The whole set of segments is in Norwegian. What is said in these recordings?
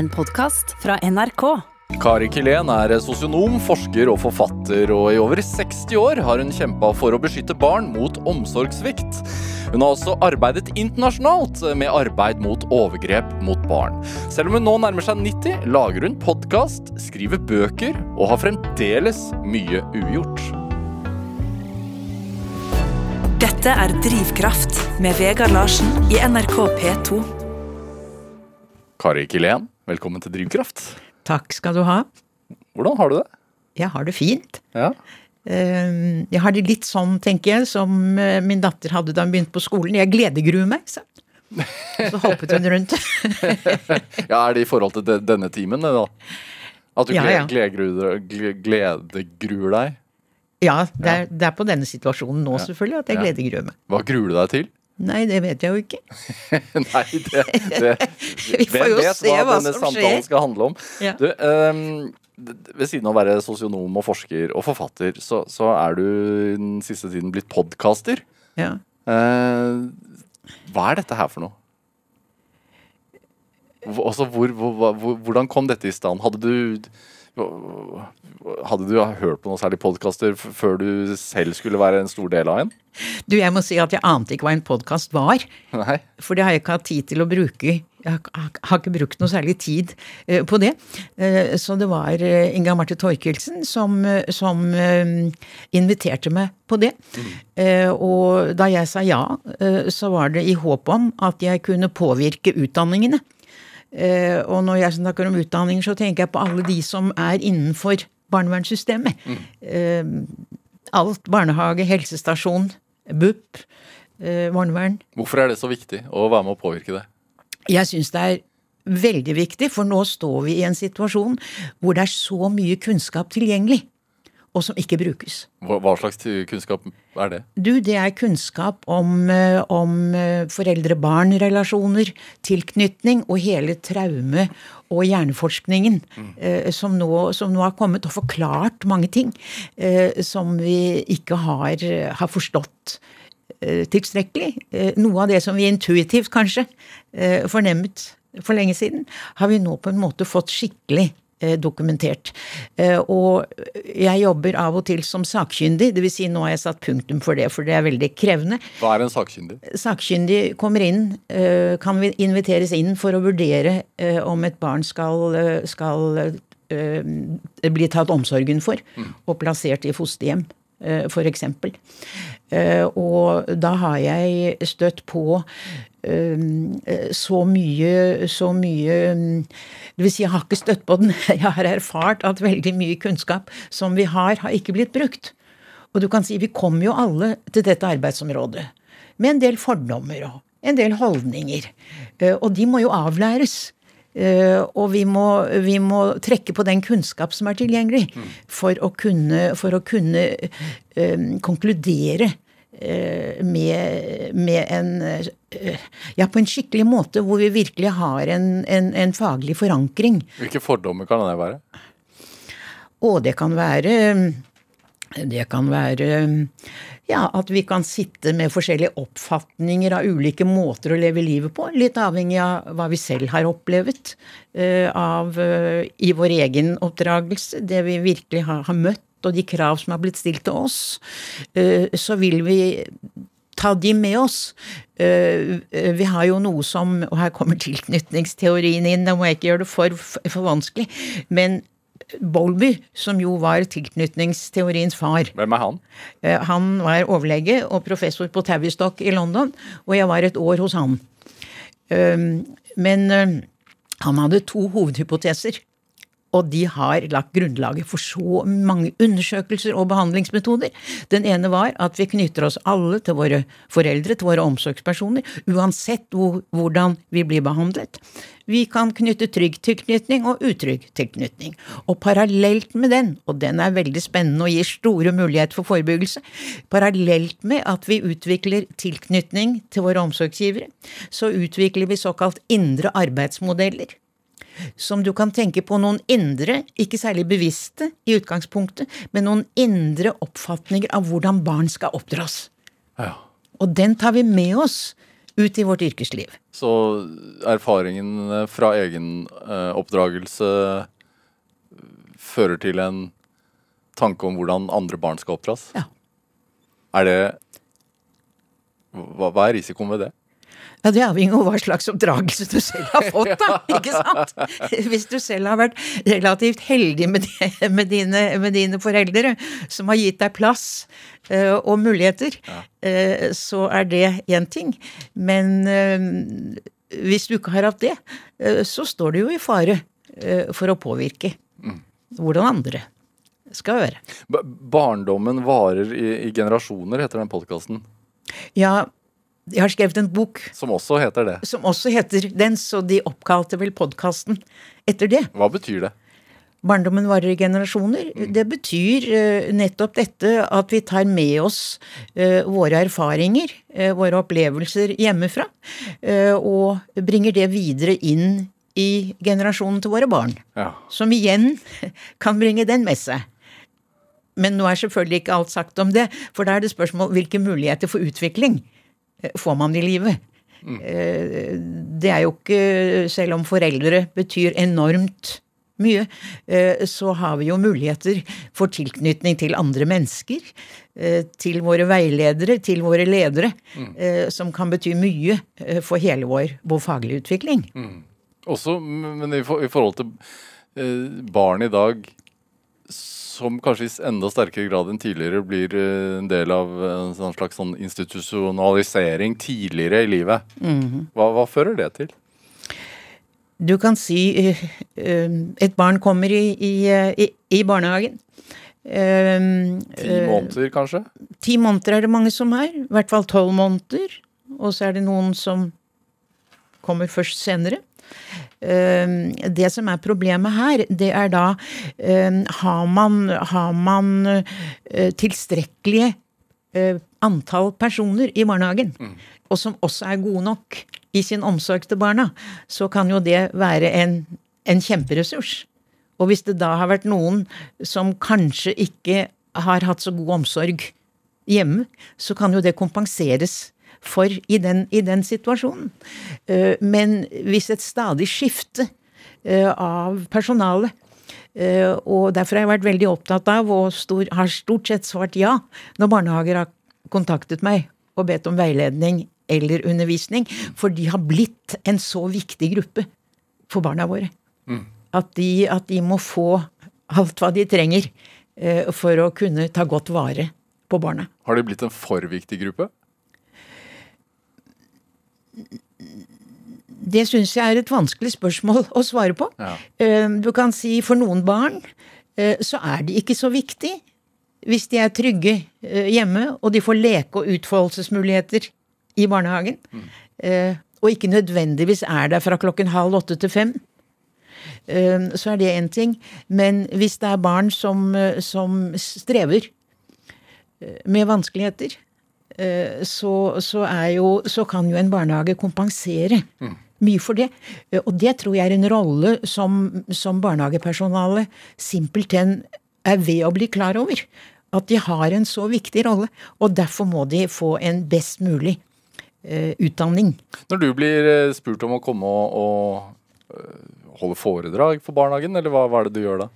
En podkast fra NRK. Kari Kilén er sosionom, forsker og forfatter, og i over 60 år har hun kjempa for å beskytte barn mot omsorgssvikt. Hun har også arbeidet internasjonalt med arbeid mot overgrep mot barn. Selv om hun nå nærmer seg 90, lager hun podkast, skriver bøker og har fremdeles mye ugjort. Dette er Drivkraft med Vegard Larsen i NRK P2. Kari Kilén, velkommen til Drivkraft. Takk skal du ha. Hvordan har du det? Jeg har det fint. Ja. Eh, Jeg har det litt sånn, tenker jeg, som eh, min datter hadde da hun begynte på skolen. Jeg gledegruer meg, sa hun. Og Så hoppet hun rundt. ja, Er det i forhold til denne timen, da? At du Ja, ja. gledegruer gle- gledegruer deg? Ja, det er, det er på denne situasjonen nå, selvfølgelig, at jeg gledegruer meg. Hva gruer du deg til? Nei, det vet jeg jo ikke. Nei, det, det Vi får jo vet se hva hva denne som samtalen skjer. skal handle om? Ja. Du, um, ved siden av å være sosionom og forsker og forfatter, så, så er du den siste tiden blitt podkaster. Ja. Uh, hva er dette her for noe? Hvor- Altså, hvor, hvor, hvor, hvordan kom dette i stand? Hadde du hadde du hørt på noen særlig podkaster før du selv skulle være en stor del av en? Du, jeg må si at jeg ante ikke hva en podkast var. Nei? For det har jeg ikke hatt tid til å bruke. Jeg har ikke brukt noe særlig tid eh, på det. Eh, Så det var eh, Inga Marte Torkelsen som, som inviterte meg på det. Mm. Og da jeg sa ja, så var det i håp om at jeg kunne påvirke utdanningene. Eh, Og når jeg snakker om utdanning, så tenker jeg på alle de som er innenfor barnevernssystemet. Eh, Alt. Barnehage, helsestasjon, BUP, eh, barnevern. Hvorfor er det så viktig å være med å påvirke det? Jeg syns det er veldig viktig, for nå står vi i en situasjon hvor det er så mye kunnskap tilgjengelig, og som ikke brukes. Hva, slags kunnskap er det? Du, det er kunnskap om, eh, om eh, foreldre-barn-relasjoner, tilknytning og hele traume- og hjerneforskningen eh, som, nå, som nå har kommet og forklart mange ting eh, som vi ikke har, har forstått tilstrekkelig. Noe av det som vi intuitivt kanskje eh, fornemmet for lenge siden, har vi nå på en måte fått skikkelig dokumentert. Eh, Og jeg jobber av og til som sakkyndig, dvs. Si nå har jeg satt punktum for det, for det er veldig krevende. Hva er en sakkyndig? Sakkyndig kommer inn, eh, kan vi inviteres inn for å vurdere eh, om et barn skal, eh, skal eh, bli tatt omsorgen for og plassert i fosterhjem, eh, for eksempel. Eh, Og da har jeg støtt på eh, så mye, så mye mm, Det vil si, jeg har ikke støtt på den. Jeg har erfart at veldig mye kunnskap som vi har, har ikke blitt brukt. Og du kan si, vi kommer jo alle til dette arbeidsområdet med en del fordommer og en del holdninger. Eh, Og de må jo avlæres. Eh, Og vi må, vi må trekke på den kunnskap som er tilgjengelig, for å kunne, for å kunne eh, konkludere med, med en Ja, på en skikkelig måte hvor vi virkelig har en, en, en faglig forankring. Hvilke fordommer kan det være? Og det kan være Det kan være ja, at vi kan sitte med forskjellige oppfatninger av ulike måter å leve livet på. Litt avhengig av hva vi selv har opplevd eh, av, eh, i vår egen oppdragelse. Det vi virkelig har, har møtt, og de krav som har blitt stilt til oss. Eh, så vil vi ta de med oss. Eh, eh, Vi har jo noe som Og her kommer tilknytningsteorien inn, da må jeg ikke gjøre det for, for vanskelig. Men Bolby, som jo var tilknytningsteoriens far, Hvem er han? eh, han var overlege og professor på Tavistock i London, og jeg var et år hos han. Men han hadde to hovedhypoteser. Og de har lagt grunnlaget for så mange undersøkelser og behandlingsmetoder. Den ene var at vi knytter oss alle til våre foreldre, til våre omsorgspersoner, uansett hvor, hvordan vi blir behandlet. Vi kan knytte trygg tilknytning og utrygg tilknytning. Og parallelt med den, og den er veldig spennende og gir store muligheter for forebyggelse, parallelt med at vi utvikler tilknytning til våre omsorgsgivere, så utvikler vi såkalt indre arbeidsmodeller som du kan tenke på noen indre, ikke særlig bevisste i utgangspunktet, men noen indre oppfatninger av hvordan barn skal oppdras. Ja. Og den tar vi med oss ut i vårt yrkesliv. Så erfaringen fra egen eh, oppdragelse fører til en tanke om hvordan andre barn skal oppdras? Ja. Er det hva, hva er risikoen ved det? Ja, Det avhenger av hva slags oppdragelse du selv har fått, da. ikke sant? Hvis du selv har vært relativt heldig med, med, dine, med dine, foreldre, som har gitt deg plass uh, og muligheter, ja. uh, så er det én ting. Men uh, hvis du ikke har hatt det, så står du jo i fare for å påvirke mm. hvordan andre skal høre. Barndommen varer i, i generasjoner, heter den podkasten. Ja, jeg har skrevet en bok Som også heter det. Som også heter den, så de oppkalte vel podkasten etter det. Hva betyr det? Barndommen varer i generasjoner. Mm. Det betyr uh, nettopp dette at vi tar med oss uh, våre erfaringer, uh, våre opplevelser hjemmefra, og bringer det videre inn i generasjonen til våre barn. Ja. Som igjen kan bringe den med seg. Men nå er selvfølgelig ikke alt sagt om det, for da er det spørsmål hvilke muligheter for utvikling får man i livet. Mm. Det er jo ikke Selv om foreldre betyr enormt mye, eh, så har vi jo muligheter for tilknytning til andre mennesker. Til våre veiledere, til våre ledere, mm. som kan bety mye for hele vår, vår faglige utvikling. Mm. Også, men i forhold til barn i dag som kanskje i enda sterkere grad enn tidligere blir eh, en del av en sånn slags sånn institusjonalisering tidligere i livet. Mm. Hva, hva, fører det til? Du kan si uh, et barn kommer i, i, i, barnehagen. Uh, ti måneder, kanskje? Ti måneder er det mange som er. I hvert fall tolv måneder. Og så er det noen som kommer først senere. Ehm, det som er problemet her, det er da ehm, Har man, har man eh, tilstrekkelige eh, antall personer i barnehagen, mm. og som også er gode nok i sin omsorg til barna, så kan jo det være en, en kjemperessurs. Og hvis det da har vært noen som kanskje ikke har hatt så god omsorg hjemme, så kan jo det kompenseres for i den, i den situasjonen. Eh, men hvis et stadig skifte eh, av personalet eh, og derfor har jeg vært veldig opptatt av, og stor, har stort sett svart ja, når barnehager har kontaktet meg og bedt om veiledning eller undervisning, for de har blitt en så viktig gruppe for barna våre. Mm. At, de, at, de, må få alt hva de trenger for å kunne ta godt vare på barna. Har de blitt en for viktig gruppe? Det syns jeg er et vanskelig spørsmål å svare på. Ja. Eh, du kan si for noen barn eh, så er det ikke så viktig hvis de er trygge eh, hjemme og de får leke- og utfoldelsesmuligheter i barnehagen. Mm. Og ikke nødvendigvis er der fra klokken halv åtte til fem. Så er det én ting. Men hvis det er barn som, som strever med vanskeligheter, så, så, jo, så, kan jo en barnehage kompensere mm. mye for det. Eh, og det tror jeg er en rolle som, som barnehagepersonalet simpelthen er ved å bli klar over. At de har en så viktig rolle. Og derfor må de få en best mulig uh, utdanning. Når du blir spurt om å komme og, og holde foredrag for barnehagen, eller hva, hva er det du gjør da?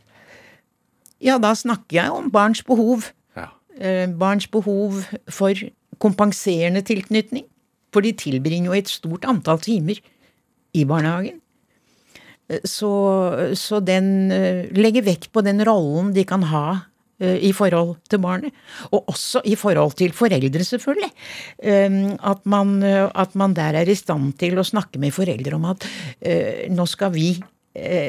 Ja, da snakker jeg om barns behov. Ja. Uh, barns behov for kompenserende tilknytning. For de tilbringer jo et stort antall timer i barnehagen. Så, så den eh, legger vekt på den rollen de kan ha eh, i forhold til barnet. Og også i forhold til foreldre, selvfølgelig. Ehm, at man, at man der er i stand til å snakke med foreldre om at eh, nå skal vi Eh,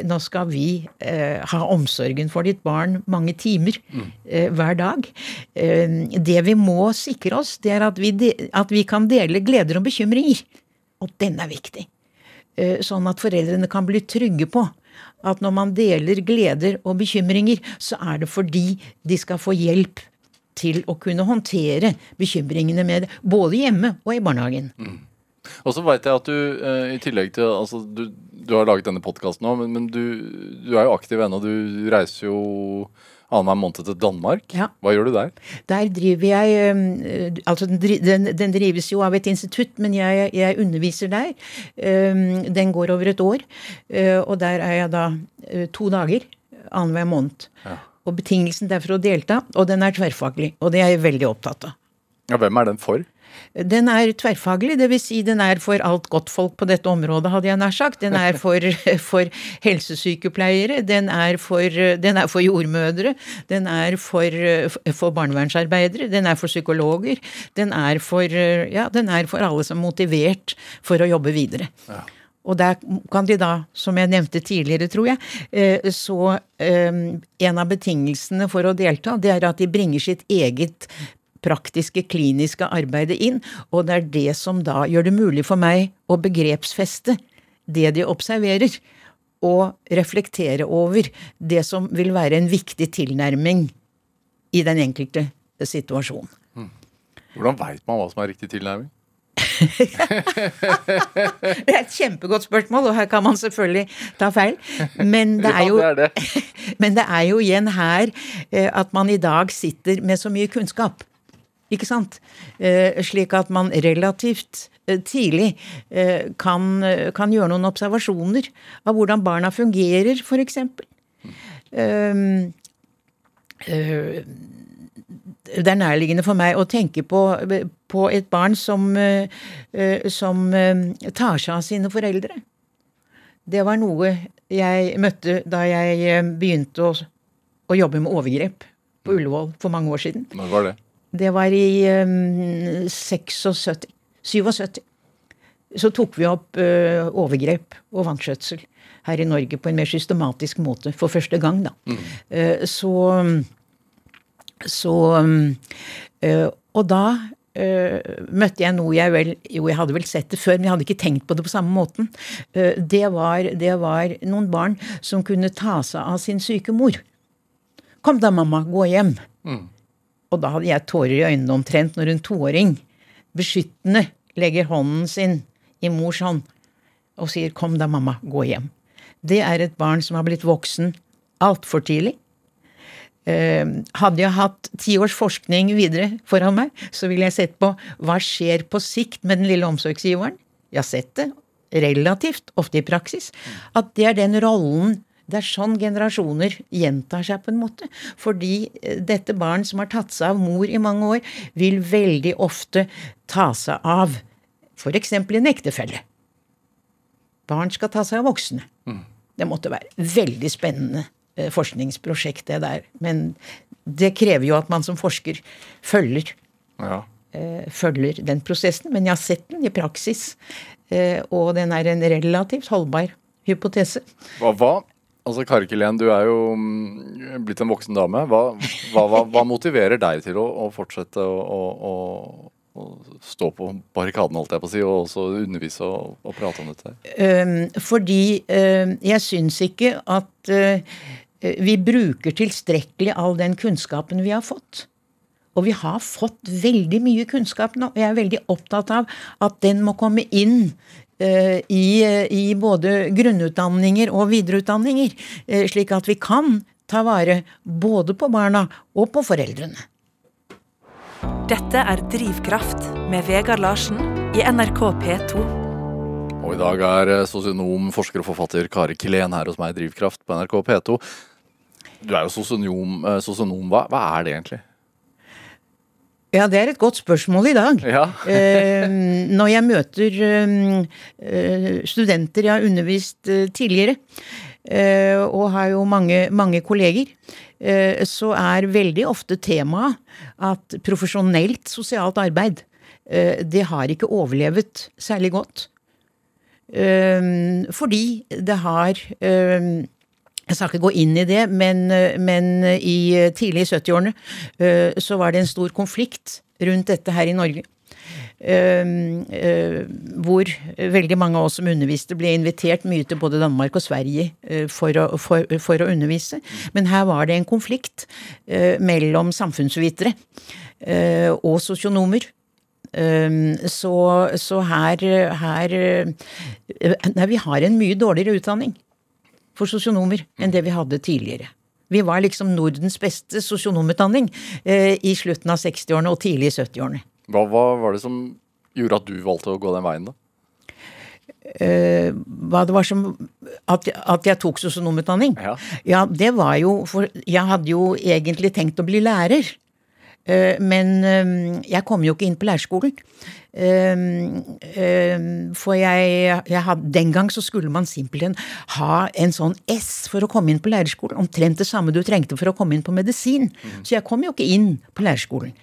nå skal vi eh, ha omsorgen for ditt barn mange timer mm. eh, hver dag. Eh, det vi må sikre oss, det er at vi, de, at vi, kan dele gleder og bekymringer. Og den er viktig. Eh, sånn at foreldrene kan bli trygge på at når man deler gleder og bekymringer, så er det fordi de skal få hjelp til å kunne håndtere bekymringene med det, både hjemme og i barnehagen. Mm. Og så veit jeg at du eh, i tillegg til altså, du, du har laget denne podkasten nå, men, men du, du, er jo aktiv ennå. Du reiser jo annenhver måned til Danmark. Ja. Hva gjør du der? Der driver jeg um, Altså, den, den, drives jo av et institutt, men jeg, jeg underviser der. Den går over et år, uh, og der er jeg da uh, to dager annenhver måned. Og betingelsen er for å delta, og den er tverrfaglig, og det er jeg veldig opptatt av. Ja, hvem er den for? Den er tverrfaglig, dvs. Si den er for alt godtfolk på dette området, hadde jeg nær sagt. Den er for, for helsesykepleiere, den er for, den er for jordmødre, den er for, for barnevernsarbeidere, den er for psykologer. Den er for, ja, den er for alle som er motivert for å jobbe videre. Og der kan de da, som jeg nevnte tidligere, tror jeg, eh, så eh, en av betingelsene for å delta, det er at de bringer sitt eget praktiske, kliniske arbeidet inn, og det er det som da gjør det mulig for meg å begrepsfeste det de observerer, og reflektere over det som vil være en viktig tilnærming i den enkelte situasjon. Hvordan veit man hva som er riktig tilnærming? Det er et kjempegodt spørsmål, og her kan man selvfølgelig ta feil. Men det er jo, Ja, det er det. men det er jo igjen her eh, at man i dag sitter med så mye kunnskap. Ikke sant? Eh, Slik at man relativt eh, tidlig eh, kan, kan gjøre noen observasjoner av hvordan barna fungerer, f.eks. Um, eh, det er nærliggende for meg å tenke på, på et barn som, som tar seg av sine foreldre. Det var noe jeg møtte da jeg begynte å, å jobbe med overgrep på Ullevål for mange år siden. Når var det? Det var i um, 76. 77. Så tok vi opp uh, overgrep og vanskjøtsel her i Norge på en mer systematisk måte for første gang, da. Eh, så så um, eh, Og da eh, møtte jeg noe jeg vel Jo, jeg hadde vel sett det før, men jeg hadde ikke tenkt på det på samme måten. Det, var, det var noen barn som kunne ta seg av sin syke mor. Kom da, mamma, gå hjem. Og da hadde jeg tårer i øynene omtrent når en toåring beskyttende legger hånden sin i mors hånd og sier 'kom da, mamma, gå hjem'. Det er et barn som har blitt voksen altfor tidlig. Eh, hadde jeg hatt ti års forskning videre foran meg, så ville jeg sett på hva skjer på sikt med den lille omsorgsgiveren. Jeg har sett det relativt ofte i praksis. At det er den rollen det er sånn generasjoner gjentar seg på en måte. Fordi eh, dette barn som har tatt seg av mor i mange år, vil veldig ofte ta seg av f.eks. en ektefelle. Barn skal ta seg av voksne. Det måtte være veldig spennende eh, forskningsprosjekt, det der. Men det krever jo at man som forsker følger, Ja. eh, følger den prosessen. Men jeg har sett den i praksis, og den er en relativt holdbar hypotese. Hva, hva? Altså, Kari du er jo mm, blitt en voksen dame. Hva, hva, hva, hva motiverer deg til å, å fortsette å, å, å, stå på barrikadene, holdt jeg på å si, og også undervise og, og prate om dette? Fordi jeg syns ikke at uh, vi bruker tilstrekkelig all den kunnskapen vi har fått. Og vi har fått veldig mye kunnskap nå. og Jeg er veldig opptatt av at den må komme inn i, uh, i både grunnutdanninger og videreutdanninger. uh, slik at vi kan ta vare både på barna og på foreldrene. Dette er Drivkraft med Vegard Larsen i NRK P2. Og i dag er eh, sosionom, forsker og forfatter Kari Kilén her hos meg i Drivkraft på NRK P2. Du er jo sosionom. eh, sosionom. Hva, hva er det egentlig? Ja, det er et godt spørsmål i dag. Ja. Eh, når jeg møter eh, eh, studenter jeg har undervist eh, tidligere, og har jo mange, mange kolleger, eh, så er veldig ofte temaet at profesjonelt sosialt arbeid, eh, det har ikke overlevet særlig godt. Fordi det har jeg skal ikke gå inn i det, men, men i tidlig i 70-årene eh, så var det en stor konflikt rundt dette her i Norge. Eh, eh, hvor veldig mange av oss som underviste, ble invitert mye til både Danmark og Sverige eh, for å, for, for å undervise. Men her var det en konflikt eh, mellom samfunnsvitere eh, og sosionomer. Um, så, så her, her eh, Nei, vi har en mye dårligere utdanning for sosionomer enn det vi hadde tidligere. Vi var liksom Nordens beste sosionomutdanning eh, i slutten av 60-årene og tidlig i 70-årene. Hva, hva var det som gjorde at du valgte å gå den veien, da? Eh, hva det var som At, at jeg tok sosionomutdanning? Ja. ja, det var jo For jeg hadde jo egentlig tenkt å bli lærer. Eh, men eh, jeg kom jo ikke inn på lærerskolen. Ehm, ehm, for jeg, jeg had, Den gang så skulle man simpelthen ha en sånn S for å komme inn på lærerskolen. Omtrent det samme du trengte for å komme inn på medisin. Så jeg kom jo ikke inn på lærerskolen.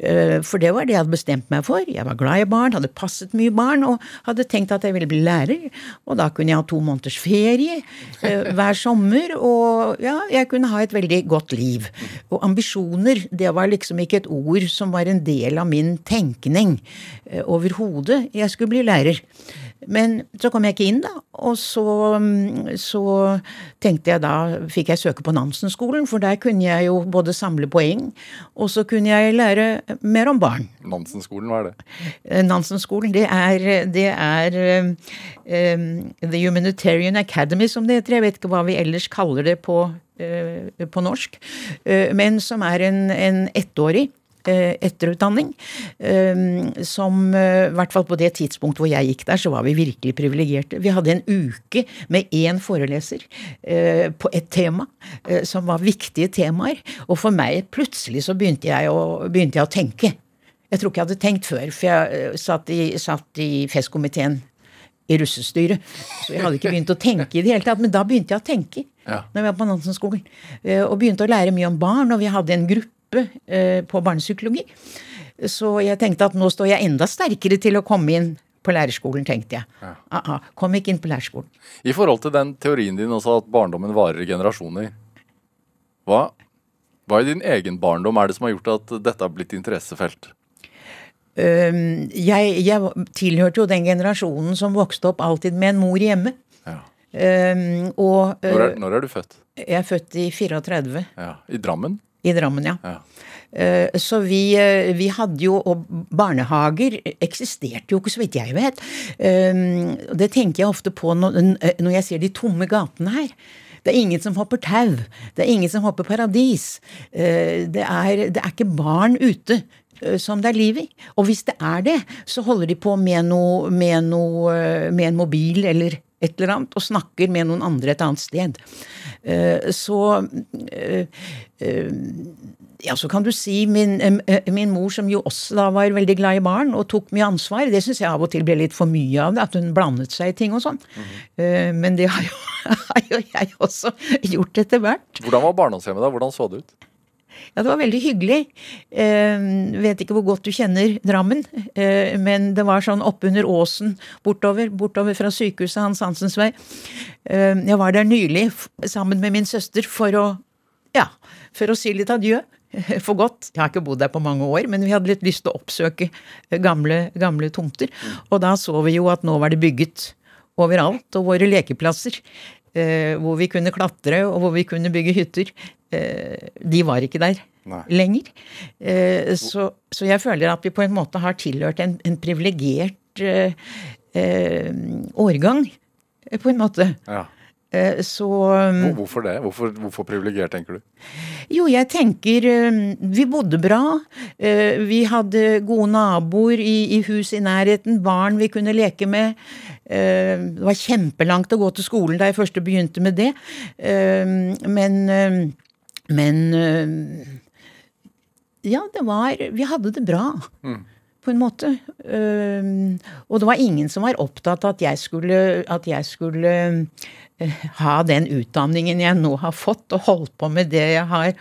Uh, for det var det jeg hadde bestemt meg for. Jeg var glad i barn, hadde passet mye barn og hadde tenkt at jeg ville bli lærer. Og da kunne jeg ha to måneders ferie uh, hver sommer, og ja, jeg kunne ha et veldig godt liv. Og ambisjoner, det var liksom ikke et ord som var en del av min tenkning. Overhodet. Jeg skulle bli lærer. Men så kom jeg ikke inn, da. Og så, mm, så tenkte jeg da fikk jeg søke på Nansen-skolen, for der kunne jeg jo både samle poeng, og så kunne jeg lære mer om barn. Nansen-skolen, hva er det? Eh, Nansen-skolen, det er, det er um, The Humanitarian Academy, som det heter. Jeg vet ikke hva vi ellers kaller det på, uh, på norsk. Uh, men som er en, en ettårig Eh, etterutdanning. Eh, som eh, i hvert fall på det tidspunkt hvor jeg gikk der, så var vi virkelig privilegerte. Vi hadde en uke med én foreleser på et tema som var viktige temaer. Og for meg, plutselig så begynte jeg å, begynte jeg å tenke. Jeg tror ikke jeg hadde tenkt før, for jeg satt i, satt i festkomiteen i russestyret. Så jeg hadde ikke begynt å tenke i det hele tatt. Men da begynte jeg å tenke. Ja. Når vi var på Nansen-skolen. Og begynte å lære mye om barn. Og vi hadde en gruppe Eh, på barnepsykologi. Så jeg tenkte at nå står jeg enda sterkere til å komme inn på lærerskolen, tenkte jeg. Ja. Aha, kom ikke inn på lærerskolen. I forhold til den teorien din også at barndommen varer i generasjoner. Hva, hva i din egen barndom er det som har gjort at dette har blitt interessefelt? Um, jeg, jeg, tilhørte jo den generasjonen som vokste opp alltid med en mor hjemme. Ja. Um, og, når, er, når, er, du født? Jeg er født i 34. Ja. I Drammen? I Drammen, ja. ja. Eh, så vi, eh, vi, hadde jo Og barnehager eksisterte jo ikke, så vidt jeg vet. Eh, det tenker jeg ofte på når jeg ser de tomme gatene her. Det er ingen som hopper tau. Det er ingen som hopper paradis. Det er, det er ikke barn ute som det er liv i. Og hvis det er det, så holder de på med, noe, med, noe, med en mobil eller et eller annet, og snakker med noen andre et annet sted. Så ja, så kan du si min, min, mor, som jo også da var veldig glad i barn og tok mye ansvar, det syns jeg av og til ble litt for mye av det, at hun blandet seg i ting og sånn. Mm. Men det har jo, har jo, jeg også gjort etter hvert. Hvordan var barndomshjemmet da? Hvordan så det ut? Ja, det var veldig hyggelig. Eh, vet ikke hvor godt du kjenner Drammen, eh, men det var sånn oppunder åsen bortover, bortover fra sykehuset Hans Hansens vei. Eh, jeg var der nylig sammen med min søster for å ja, for å si litt adjø for godt. Jeg har ikke bodd der på mange år, men vi hadde litt lyst til å oppsøke gamle, gamle tomter. Og da så vi jo at nå var det bygget overalt, og våre lekeplasser, eh, hvor vi kunne klatre og hvor vi kunne bygge hytter, de var ikke der Nei. lenger. Eh, så, så, jeg føler at vi på en måte har tilhørt en, en privilegert eh, eh, årgang, på en måte. Ja. Eh, så um, Hvorfor det? Hvorfor, hvorfor privilegert, tenker du? Jo, jeg tenker Vi bodde bra. Eh, vi hadde gode naboer i, i hus i nærheten. Barn vi kunne leke med. Eh, det var kjempelangt å gå til skolen da jeg først begynte med det. Men Men Ja, det var Vi hadde det bra. Mm på en måte. og det var ingen som var opptatt av at jeg skulle, at jeg skulle Eh, ha den utdanningen jeg nå har fått, og holdt på med det jeg har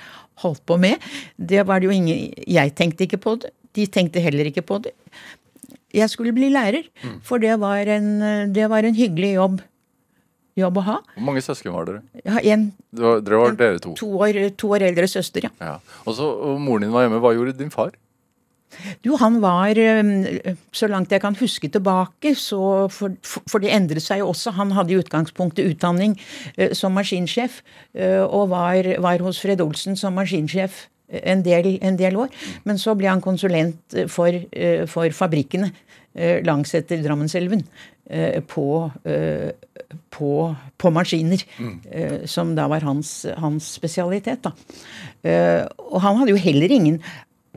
holdt på med. Det var det jo ingen Jeg tenkte ikke på det. De tenkte heller ikke på det. Jeg skulle bli lærer, mm. for det var en, det var en hyggelig jobb jobb å ha. Hvor mange søsken var dere? Ja, en, dere var dere to? To år, to år eldre søster, ja. ja. Og så og moren din var hjemme. Hva gjorde din far? Du, han var, eh, så langt jeg kan huske tilbake, så for, for, det endret seg jo også. Han hadde i utgangspunktet utdanning eh, som maskinsjef, eh, og var, var hos Fred Olsen som maskinsjef en del, en del, år. Men så ble han konsulent for, for fabrikkene eh, langsetter Drammenselven eh, på, eh, på, på maskiner. eh, som da var hans, hans spesialitet. da. Eh, og han hadde jo heller ingen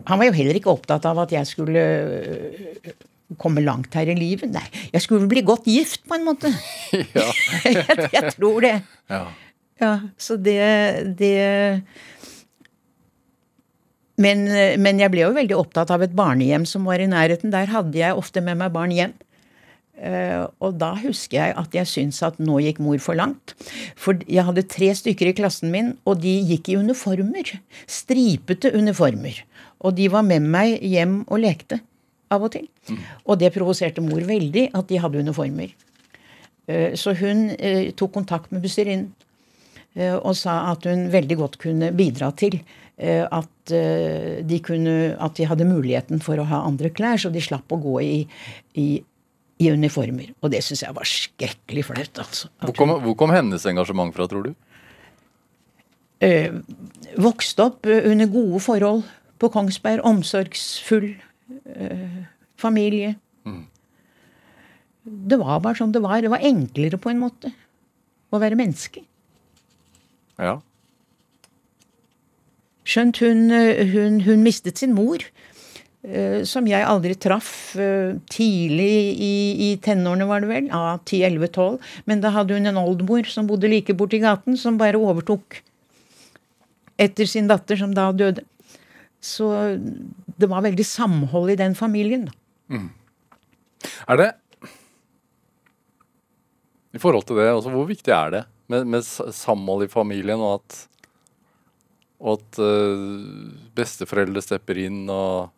Han var jo heller ikke opptatt av at jeg skulle eh, komme langt her i livet. Nei, jeg skulle bli godt gift, på en måte. Ja. jeg, jeg tror det. ja. Ja, så det, det men, men jeg ble jo veldig opptatt av et barnehjem som var i nærheten. Der hadde jeg ofte med meg barn hjem. Uh, og da husker jeg at jeg syntes at nå gikk mor for langt. For jeg hadde tre stykker i klassen min, og de gikk i uniformer. Stripete uniformer. Og de var med meg hjem og lekte av og til. Og det provoserte mor veldig at de hadde uniformer. Uh, Så hun uh, tok kontakt med Busserinnen eh, og sa at hun veldig godt kunne bidra til eh, at, eh, de kunne, at de hadde muligheten for å ha andre klær, så de slapp å gå i, i, i uniformer. Og det syns jeg var skrekkelig flaut. Altså. Hvor, kom, hvor kom hennes engasjement fra, tror du? eh, vokste opp eh, under gode forhold på Kongsberg. Omsorgsfull eh, familie. Det var bare sånn det var. Det var enklere på en måte å være menneske. Ja. Skjønt hun, eh, hun, hun mistet sin mor, eh, som jeg aldri traff eh, tidlig i, i tenårene, var det vel. Ja, 10-11-12. Men da hadde hun en oldemor som bodde like borti gaten, som bare overtok etter sin datter, som da døde. Så det var veldig samhold i den familien. da. Er det I forhold til det, altså, hvor viktig er det med, med samhold i familien, og at, og at eh, besteforeldre stepper inn og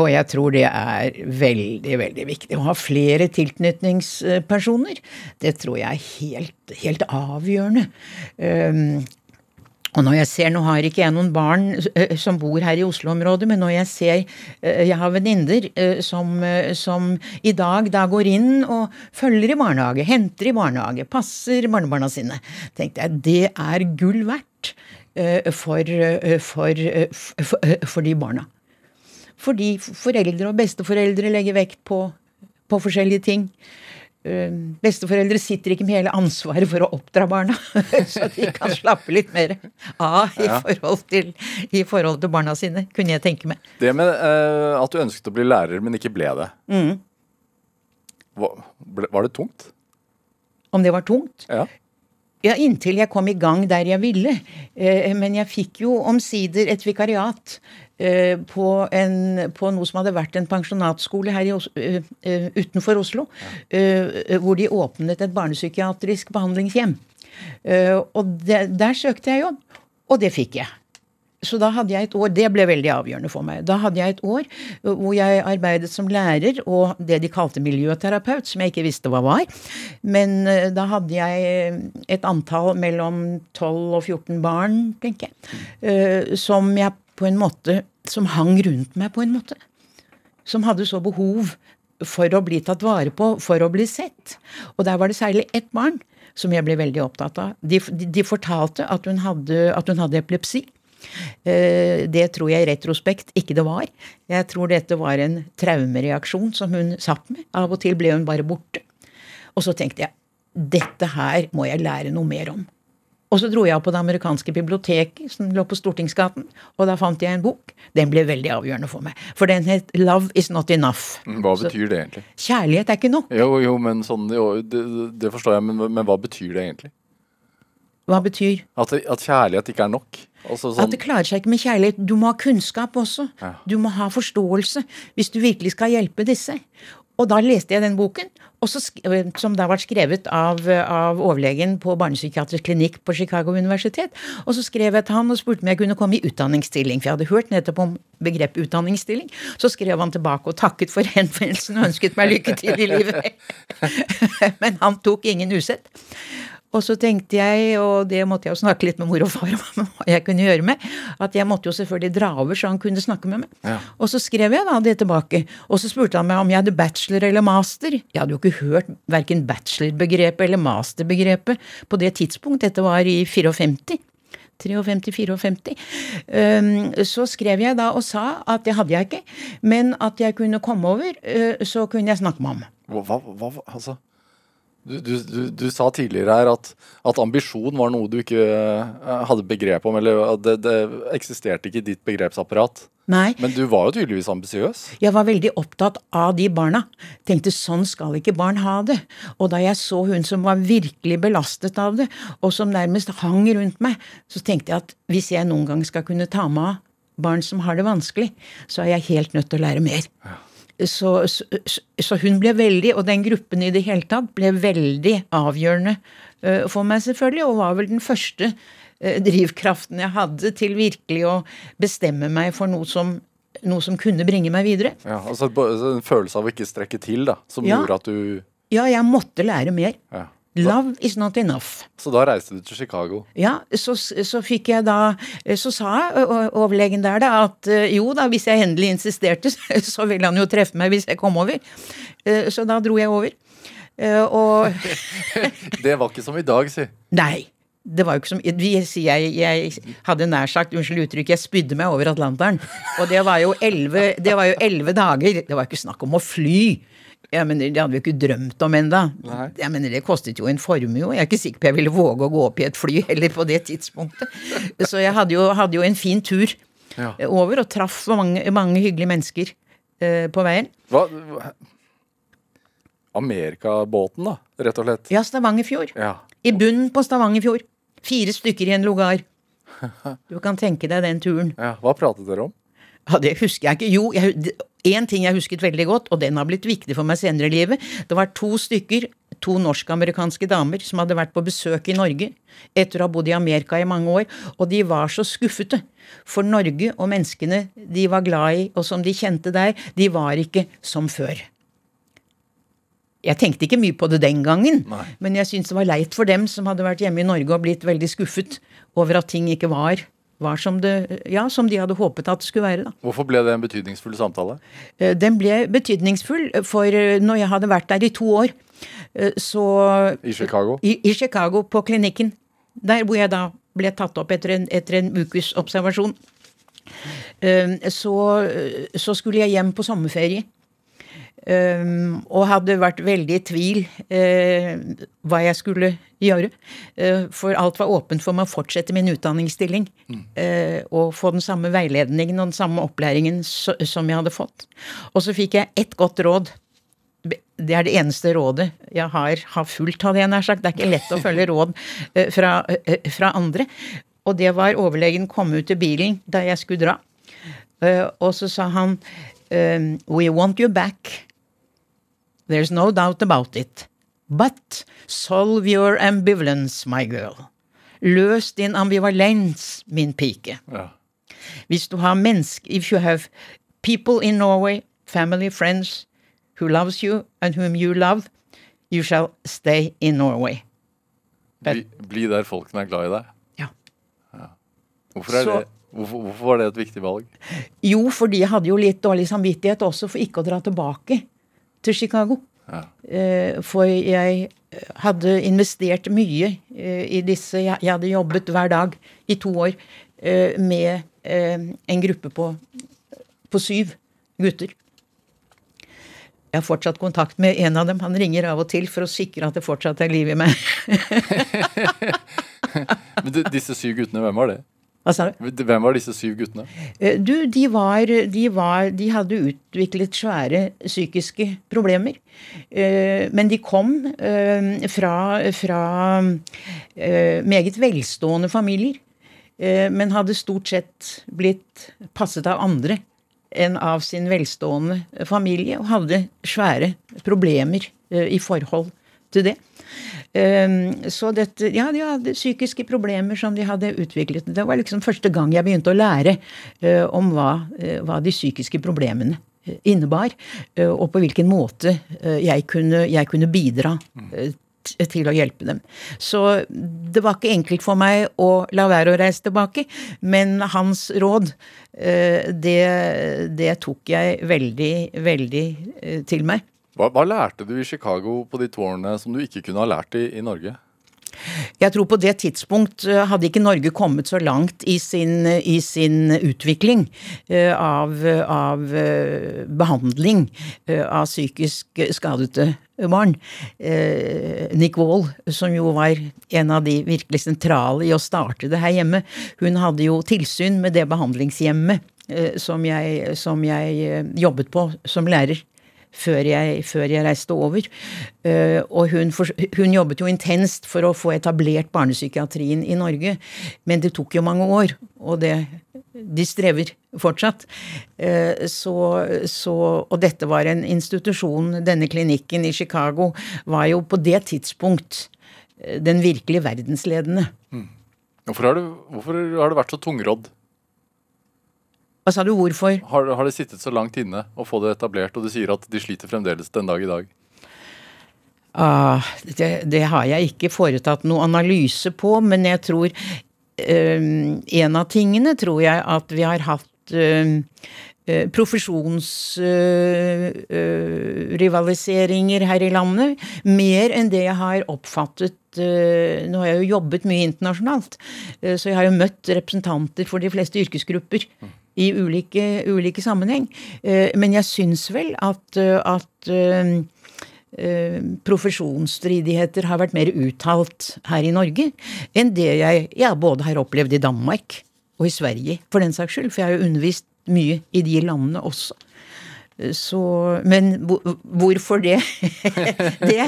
Og jeg tror det er veldig, veldig viktig å ha flere tilknytningspersoner. Det tror jeg er helt, helt avgjørende. Um, og når jeg ser, Nå har ikke jeg noen barn eh, som bor her i Oslo-området, men når jeg ser eh, Jeg har venninner som, som i dag da går inn og følger i barnehage, henter i barnehage, passer barnebarna sine. tenkte jeg, Det er gull verdt for, eh, for, eh, for, eh, for de barna. Fordi foreldre og besteforeldre legger vekt på, på forskjellige ting. Besteforeldre sitter ikke med hele ansvaret for å oppdra barna, så de kan slappe litt mer av i, forhold til, i forhold til barna sine, kunne jeg tenke meg. Det med uh, at du ønsket å bli lærer, men ikke ble det. Hva, ble, var det tungt? Om det var tungt? Ja. Ja, inntil jeg kom i gang der jeg ville. Eh, Men jeg fikk jo omsider et vikariat eh, på, en, på noe som hadde vært en pensjonatskole her i Os eh, utenfor Oslo. Ja. Hvor de åpnet et barnepsykiatrisk behandlingshjem. Eh, Og det, der søkte jeg jobb, og det fikk jeg. Så da hadde jeg et år, Det ble veldig avgjørende for meg. Da hadde jeg et år hvor jeg arbeidet som lærer og det de kalte miljøterapeut, som jeg ikke visste hva var. Men uh, da hadde jeg et antall mellom 12 og 14 barn, tenker jeg, uh, som jeg på en måte Som hang rundt meg, på en måte. Som hadde så behov for å bli tatt vare på, for å bli sett. Og der var det særlig ett barn som jeg ble veldig opptatt av. De, de, de fortalte at hun hadde, at hun hadde epilepsi. Eh, Det tror jeg i retrospekt ikke det var. Jeg tror dette var en traumereaksjon som hun satt med. Av og til ble hun bare borte. Og så tenkte jeg dette her må jeg lære noe mer om. Og så dro jeg opp på det amerikanske biblioteket som lå på Stortingsgaten, og da fant jeg en bok. Den ble veldig avgjørende for meg. For den het Love Is Not Enough. Hva betyr det egentlig? Kjærlighet er ikke nok. Jo, jo, men sånn, jo, det, det forstår jeg, men, men hva betyr det egentlig? Hva betyr At, at kjærlighet ikke er nok? Altså sånn, At det klarer seg ikke med kjærlighet. Du må ha kunnskap også. Ja. Du må ha forståelse hvis du virkelig skal hjelpe disse. Og da leste jeg den boken, og så sk- øh, som da var skrevet av, av overlegen på barnepsykiatrisk klinikk på Chicago universitet. Og så skrev jeg til han og spurte om jeg kunne komme i utdanningsstilling. For jeg hadde hørt nettopp om begrepet utdanningsstilling. Så skrev han tilbake og takket for henvendelsen og ønsket meg lykke til i livet. Men han tok ingen usett. Og så tenkte jeg, og det måtte jeg jo snakke litt med mor og far om hva jeg kunne gjøre med, at jeg måtte jo selvfølgelig dra over så han kunne snakke med meg. Ja. Og så skrev jeg da det tilbake. Og så spurte han meg om jeg hadde bachelor eller master. Jeg hadde jo ikke hørt verken bachelorbegrepet eller masterbegrepet på det tidspunkt. Dette var i 54. 53-54. Um, så skrev jeg da og sa at det hadde jeg ikke, men at jeg kunne komme over, uh, så kunne jeg snakke med ham. Hva, hva, hva altså du, du, du, du, sa tidligere her at, at, ambisjon var noe du ikke uh, hadde begrep om, eller det, det, eksisterte ikke i ditt begrepsapparat. Nei. Men du var jo tydeligvis ambisiøs? Jeg var veldig opptatt av de barna. Tenkte sånn skal ikke barn ha det. Og da jeg så hun som var virkelig belastet av det, og som nærmest hang rundt meg, så tenkte jeg at hvis jeg noen gang skal kunne ta meg av barn som har det vanskelig, så er jeg helt nødt til å lære mer. Ja. Så, så, så, hun ble veldig, og den gruppen i det hele tatt, ble veldig avgjørende uh, for meg, selvfølgelig, og var vel den første uh, drivkraften jeg hadde til virkelig å bestemme meg for noe som, noe som kunne bringe meg videre. Ja, altså En følelse av å ikke strekke til, da, som ja. gjorde at du Ja, jeg måtte lære mer. Ja. Love is not enough. Så da reiste du til Chicago? Ja, så, så fikk jeg da Så sa overlegen der da at jo da, hvis jeg endelig insisterte, så ville han jo treffe meg hvis jeg kom over. Så da dro jeg over. Og Det var ikke som i dag, si. Nei. Det var jo ikke som jeg, jeg hadde nær sagt, unnskyld uttrykket, jeg spydde meg over Atlanteren. Og det var jo elleve dager. Det var ikke snakk om å fly. Jeg mener, Det hadde vi ikke drømt om. Jeg mener, Det kostet jo en formue, og jeg er ikke sikker på jeg ville våge å gå opp i et fly heller på det tidspunktet. Så jeg hadde jo, hadde jo en fin tur ja. over, og traff mange, mange hyggelige mennesker eh, på veien. Hva? Amerikabåten, da, rett og slett? Ja, Stavangerfjord. Ja. I bunnen på Stavangerfjord. Fire stykker i en lugar. Du kan tenke deg den turen. Ja, Hva pratet dere om? Ja, Det husker jeg ikke. Jo, én ting jeg husket veldig godt, og den har blitt viktig for meg senere i livet. Det var to stykker, to norsk-amerikanske damer, som hadde vært på besøk i Norge etter å ha bodd i Amerika i mange år, og de var så skuffete. For Norge og menneskene de var glad i, og som de kjente der, de var ikke som før. Jeg tenkte ikke mye på det den gangen, Nei. men jeg syntes det var leit for dem som hadde vært hjemme i Norge og blitt veldig skuffet over at ting ikke var var som, det, ja, som de hadde håpet at det skulle være. Da. Hvorfor ble det en betydningsfull samtale? Eh, den ble betydningsfull, for eh, når jeg hadde vært der i to år, eh, så I Chicago? I, i Chicago, på klinikken. Der hvor jeg da ble tatt opp etter en, etter en ukes observasjon. Så, så skulle jeg hjem på sommerferie. Um, og hadde vært veldig i tvil uh, hva jeg skulle gjøre. Uh, for alt var åpent for meg å fortsette min utdanningsstilling. Mm. Uh, og få den samme veiledningen og den samme opplæringen så, som jeg hadde fått. Og så fikk jeg ett godt råd. Det er det eneste rådet jeg har, har fulgt, hadde jeg nær sagt. Det er ikke lett å følge råd fra, fra, andre. Og det var overlegen kom ut til bilen da jeg skulle dra. og så sa han We want you back. There's no doubt about it. But solve your ambivalence, my girl. Løs din ambivalens, min pike. Ja. Hvis du har mennesker If you have people in Norway, family, friends, who loves you and whom you love, you shall stay in Norway. Bli, bli der folkene er glad i deg? Ja. ja. Hvorfor, Så, det, hvorfor, hvorfor var det et viktig valg? Jo, fordi jeg hadde jo litt dårlig samvittighet også for ikke å dra tilbake til Chicago. Ja. Eh, for jeg hadde investert mye eh, i disse Jeg hadde jobbet hver dag i to år eh, med en gruppe på, på syv gutter. Jeg har fortsatt kontakt med en av dem. Han ringer av og til for å sikre at det fortsatt er liv i meg. Men disse syv guttene, hvem var det? Du? Hvem var disse syv guttene? Eh, du, de var, de var De hadde utviklet svære psykiske problemer. Eh, men de kom eh, fra, fra meget velstående familier. Men hadde stort sett blitt passet av andre enn av sin velstående familie. Og hadde svære problemer i forhold til det. Ehm, så dette, ja, de hadde psykiske problemer som de hadde utviklet. Det var liksom første gang jeg begynte å lære eh, om hva, eh, hva de psykiske problemene eh, innebar, og på hvilken måte jeg kunne, jeg kunne bidra til å hjelpe dem. Så det var ikke enkelt for meg å la være å reise tilbake, men hans råd, det, det tok jeg veldig, veldig til meg. Hva, hva, lærte du i Chicago på de to som du ikke kunne ha lært i, i Norge? Jeg tror på det tidspunkt eh, hadde ikke Norge kommet så langt i sin, i sin utvikling uh, av, av uh, behandling av psykisk skadede barn. Nick Wall, som jo var en av de virkelig sentrale i å starte det her hjemme, hun hadde jo tilsyn med det behandlingshjemmet som jeg, som jeg jobbet på som lærer før jeg, før jeg reiste over. Uh, og hun, hun, jobbet jo intenst for å få etablert barnepsykiatrien i Norge, men det tok jo mange år, og det, de strever fortsatt. Uh, så, så, og dette var en institusjon, denne klinikken i Chicago var jo på det tidspunkt uh, den virkelig verdensledende. Mm. Hvorfor, har det, hvorfor har du vært så tungrodd? Hva sa du, hvorfor? Har, har, det sittet så langt inne å få det etablert, og du sier at de sliter fremdeles den dag i dag? Ah, det, det, har jeg ikke foretatt noe analyse på, men jeg tror um, En av tingene tror jeg at vi har hatt um, profesjonsrivaliseringer uh, uh, her i landet. Mer enn det jeg har oppfattet Nå har jeg jo jobbet mye internasjonalt, så jeg har jo møtt representanter for de fleste yrkesgrupper. I ulike, ulike sammenheng. Eh, men jeg syns vel at, eh, at eh, profesjonsstridigheter har vært mer uttalt her i Norge enn det jeg jeg både har opplevd i Danmark og i Sverige, for den saks skyld. For jeg har jo undervist mye i de landene også. Så, men hvorfor det? det?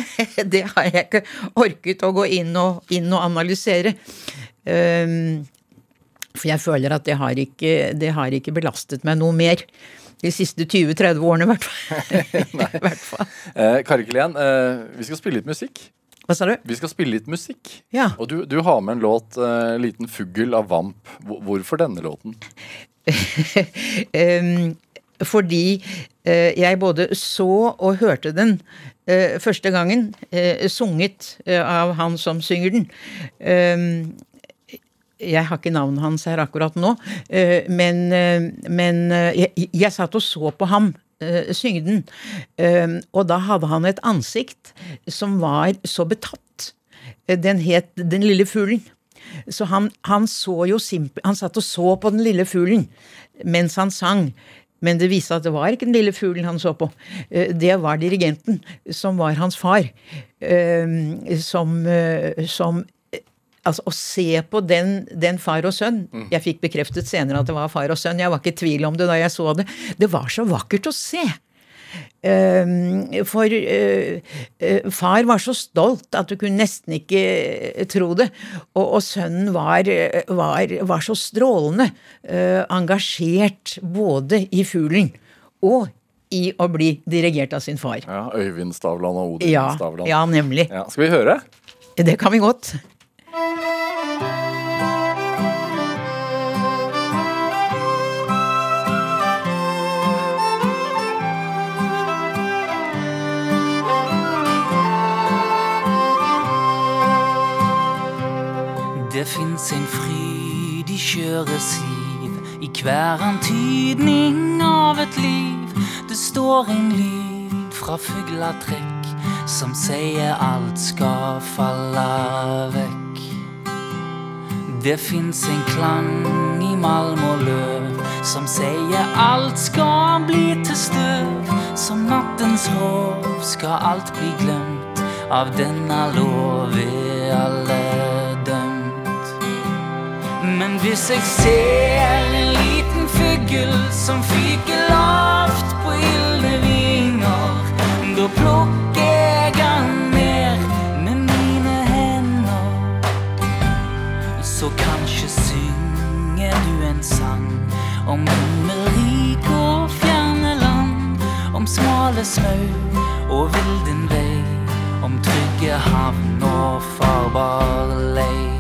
det? har jeg ikke orket å gå inn og, inn og analysere. Um, for jeg føler at det har ikke, det har ikke belastet meg noe mer. De siste 20-30 årene, i hvert fall. eh, Kari Klen, eh, vi skal spille litt musikk. Hva sa du? Vi skal spille litt musikk. Ja. Og du, du har med en låt, uh, 'Liten fugl' av Vamp. Hvorfor denne låten? um, fordi uh, jeg både så og hørte den uh, første gangen sunget av han som synger den. Um, jeg har ikke navnet hans her akkurat nå, men, men jeg, jeg, satt og så på ham synge den. Og da hadde han et ansikt som var så betatt. Den het Den lille fuglen. Så han, han så jo simpel, Han satt og så på den lille fuglen mens han sang. Men det viste at det var ikke den lille fuglen han så på. Det var dirigenten, som var hans far. Som, som altså, å se på den, den, far og sønn mm. Jeg fikk bekreftet senere at det var far og sønn. Jeg var ikke i tvil om det da jeg så det. Det var så vakkert å se. Uh, for uh, uh, far var så stolt at du kunne nesten ikke tro det. Og, og sønnen var, var, var, så strålende engasjert både i fuglen og i å bli dirigert av sin far. Ja, Øyvind Stavland og Odin ja, Stavland. Ja, nemlig. Ja, skal vi høre? Det kan vi godt. Det fins en fryd i skjøre siv, i hver antydning av et liv. Det står en lyd fra fuglatrekk som sier alt skal falle vekk. Det fins en klang i malm og løv som sier alt skal bli til støv. Som nattens hov skal alt bli glemt, av denne lov i alle men hvis jeg ser en liten fugl som fyker lavt på gylne vinger, da plukker jeg han ned med mine hender. Så kanskje synger du en sang om himmelrik og fjerne land, om smale smau og vilden vei, om trygge havn og farbar lei.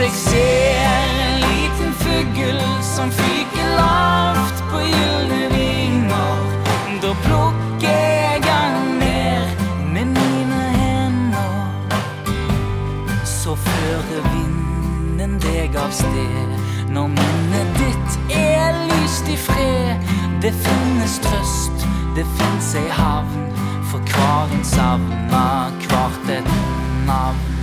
Jeg ser en liten fugl som fyker lavt på gylne vinger, da plukker jeg han ned med mine hender. så fører vinden deg av sted. Når minnet ditt er lyst i fred. Det finnes trøst, det fins ei havn. For hver en savna, hvert et navn.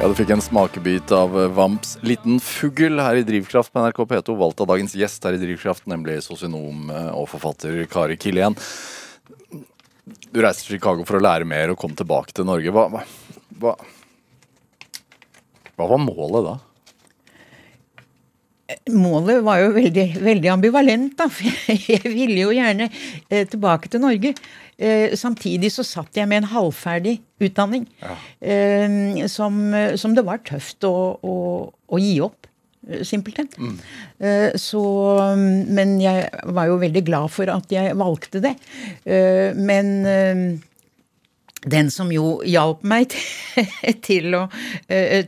Ja, Du fikk en smakebit av eh, Vamps 'Liten fugl' her i Drivkraft på NRK P2, valgt av dagens gjest her i Drivkraft, nemlig sosionom eh, og forfatter Kari Kilien. Du reiste til Chicago for å lære mer og kom tilbake til Norge. Hva, hva, hva, var målet da? Målet var jo veldig, veldig ambivalent, da. For jeg ville jo gjerne eh, tilbake til Norge. Eh, samtidig så satt jeg med en halvferdig utdanning eh, som, som det var tøft å, å, å gi opp. eh, Simpelthen. Eh, Så, men jeg var jo veldig glad for at jeg valgte det. Men den som jo hjalp meg til, å,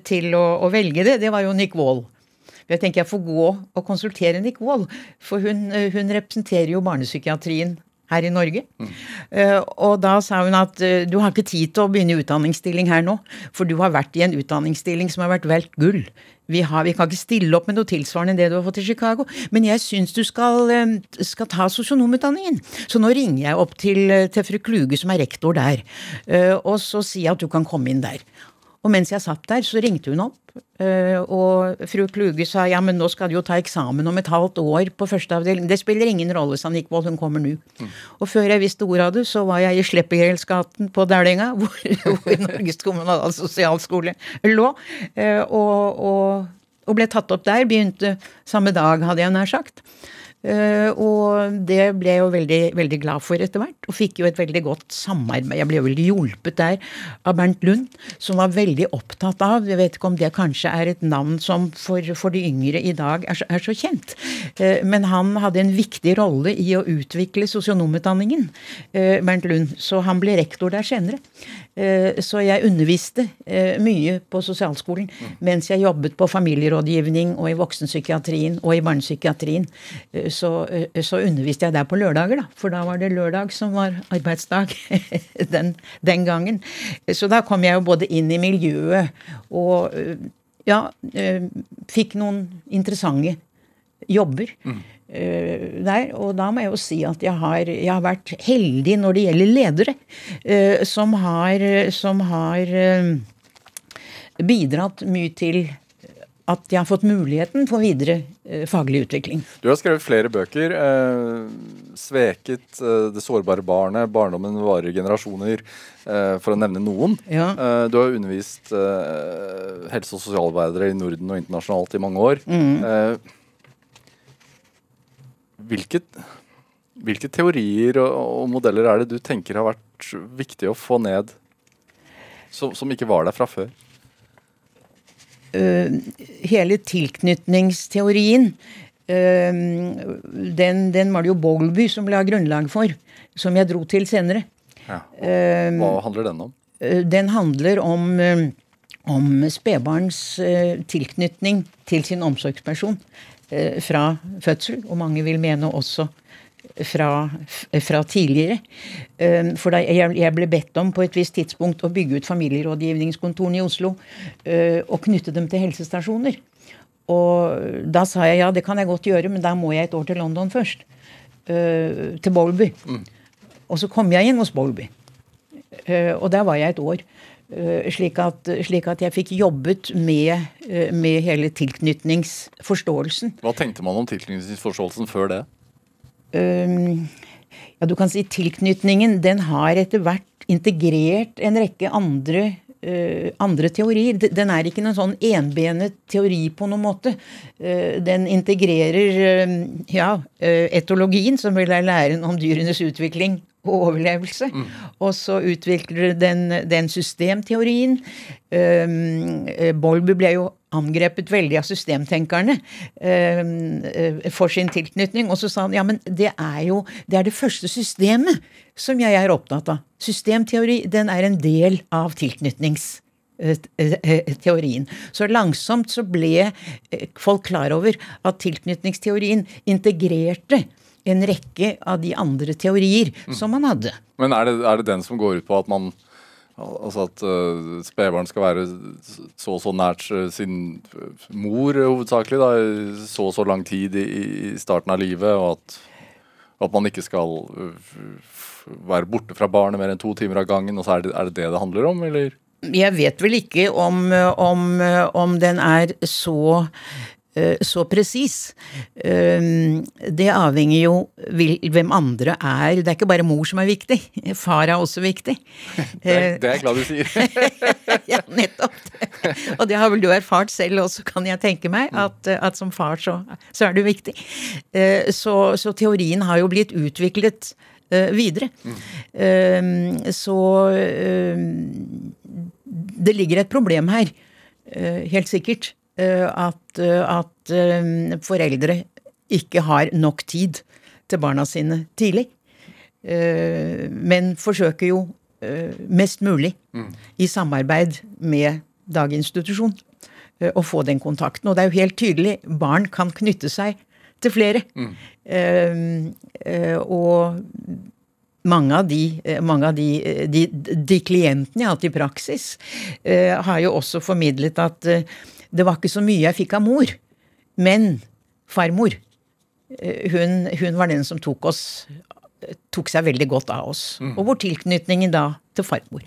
til å, å velge det, det var jo Nick Wall. Jeg tenker jeg får gå og konsultere Nick Wall, for hun, hun representerer jo barnepsykiatrien her i Norge. Eh, og da sa hun at eh, du har ikke tid til å begynne utdanningsstilling her nå, for du har vært i en utdanningsstilling som har vært velt gull. Vi, har, vi kan ikke stille opp med noe tilsvarende enn det du har fått i Chicago. Men jeg syns du skal, eh, skal ta sosionomutdanningen. Så nå ringer jeg opp til, til fru Kluge, som er rektor der, og så sier jeg at du kan komme inn der. Og mens jeg satt der, så ringte hun opp. eh, Og fru Kluge sa ja, men nå skal du jo ta eksamen om et halvt år på første avdeling. Det spiller ingen rolle, sa Nikvold, hun kommer nå. Og før jeg visste ordet av det, så var jeg i Sleppegjeldsgaten på Dælenga, hvor, hvor Norges kommunale sosialskole lå. eh, Og, og, og ble tatt opp der. Begynte samme dag, hadde jeg nær sagt. Eh, og det ble jeg jo veldig, veldig glad for etter hvert, og fikk jo et veldig godt samarbeid. Jeg ble jo veldig hjulpet der av Bernt Lund, som var veldig opptatt av Jeg vet ikke om det kanskje er et navn som for, for de yngre i dag er så, er så kjent, eh, men han hadde en viktig rolle i å utvikle sosionomutdanningen, eh, Bernt Lund, så han ble rektor der senere. Eh, Så jeg underviste eh, mye på sosialskolen mens jeg jobbet på familierådgivning og i voksenpsykiatrien og i barnepsykiatrien. Eh, Så, så underviste jeg der på lørdager, da, for da var det lørdag som var arbeidsdag den, den gangen. Så da kom jeg jo både inn i miljøet og ja, fikk noen interessante jobber eh, der. Og da må jeg jo si at jeg har, jeg har vært heldig når det gjelder ledere, eh, som har, som har eh, bidratt mye til at jeg har fått muligheten for videre eh, faglig utvikling. Du har skrevet flere bøker. Eh, 'Sveket', eh, 'Det sårbare barnet', 'Barndommen varer generasjoner', eh, for å nevne noen. Ja. Eh, du har undervist eh, helse- og sosialarbeidere i Norden og internasjonalt i mange år. Eh, hvilket, hvilke teorier og, og modeller er det du tenker har vært viktig å få ned, som, som ikke var der fra før? Uh, hele tilknytningsteorien, uh, den, den var det jo Bogleby som la grunnlag for, som jeg dro til senere. Ja. Eh, Hva handler den om? Den handler om, om spedbarns tilknytning til sin omsorgsperson fra fødsel, og mange vil mene også fra, fra tidligere. Eh, For da jeg, ble bedt om på et visst tidspunkt å bygge ut familierådgivningskontorene i Oslo eh, og knytte dem til helsestasjoner. Og da sa jeg ja, det kan jeg godt gjøre, men da må jeg et år til London først. eh, Til Bowlby. Og så kom jeg inn hos Bowlby. Eh, og der var jeg et år. Eh, slik, at, slik at jeg fikk jobbet med, eh, med hele tilknytningsforståelsen. Hva tenkte man om tilknytningsforståelsen før det? Um, ja, du kan si tilknytningen, den har etter hvert integrert en rekke andre, andre teorier. Den er ikke noen sånn enbenet teori på noen måte. Eh, den integrerer eh, ja, eh, etologien, som vil være læren om dyrenes utvikling og overlevelse. Og så utvikler den, den systemteorien. Um, eh, Bolby ble jo angrepet veldig av systemtenkerne um, eh, for sin tilknytning. Og så sa han ja, men det er jo det er det første systemet som jeg er opptatt av. Systemteori den er en del av eh, eh. Så langsomt så ble folk klar over at tilknytningsteorien integrerte en rekke av de andre teorier som man hadde. Men er det, er det den som går ut på at man Altså at uh, spedbarn skal være så og så nært uh, sin mor hovedsakelig, da, så og så lang tid i, i starten av livet, og at, at man ikke skal være borte fra barnet mer enn to timer av gangen, og så er det, er det det det handler om, eller? Jeg vet vel ikke om, om, om den er så Eh, så presis. Eh, det avhenger jo hvem andre er. Det er ikke bare mor som er viktig. Far er også viktig. Det er, det er jeg glad du sier. ja, nettopp. Og det har vel du erfart selv også, kan jeg tenke meg. At, at som far så, så, er du viktig. Eh, så, så, teorien har jo blitt utviklet videre. Mm. Så det ligger et problem her. Helt sikkert. Eh, at, eh, at eh, foreldre ikke har nok tid til barna sine tidlig. Men forsøker jo mest mulig mm. i samarbeid med daginstitusjon å få den kontakten. Og det er jo helt tydelig, barn kan knytte seg til flere. Mm. og mange av, de, mange av de, de, de, klientene jeg har hatt i praksis, har jo også formidlet at det var ikke så mye jeg fikk av mor, men farmor, eh, hun, hun var den som tok oss tok seg veldig godt av oss. Mm. Og vår tilknytning da til farmor.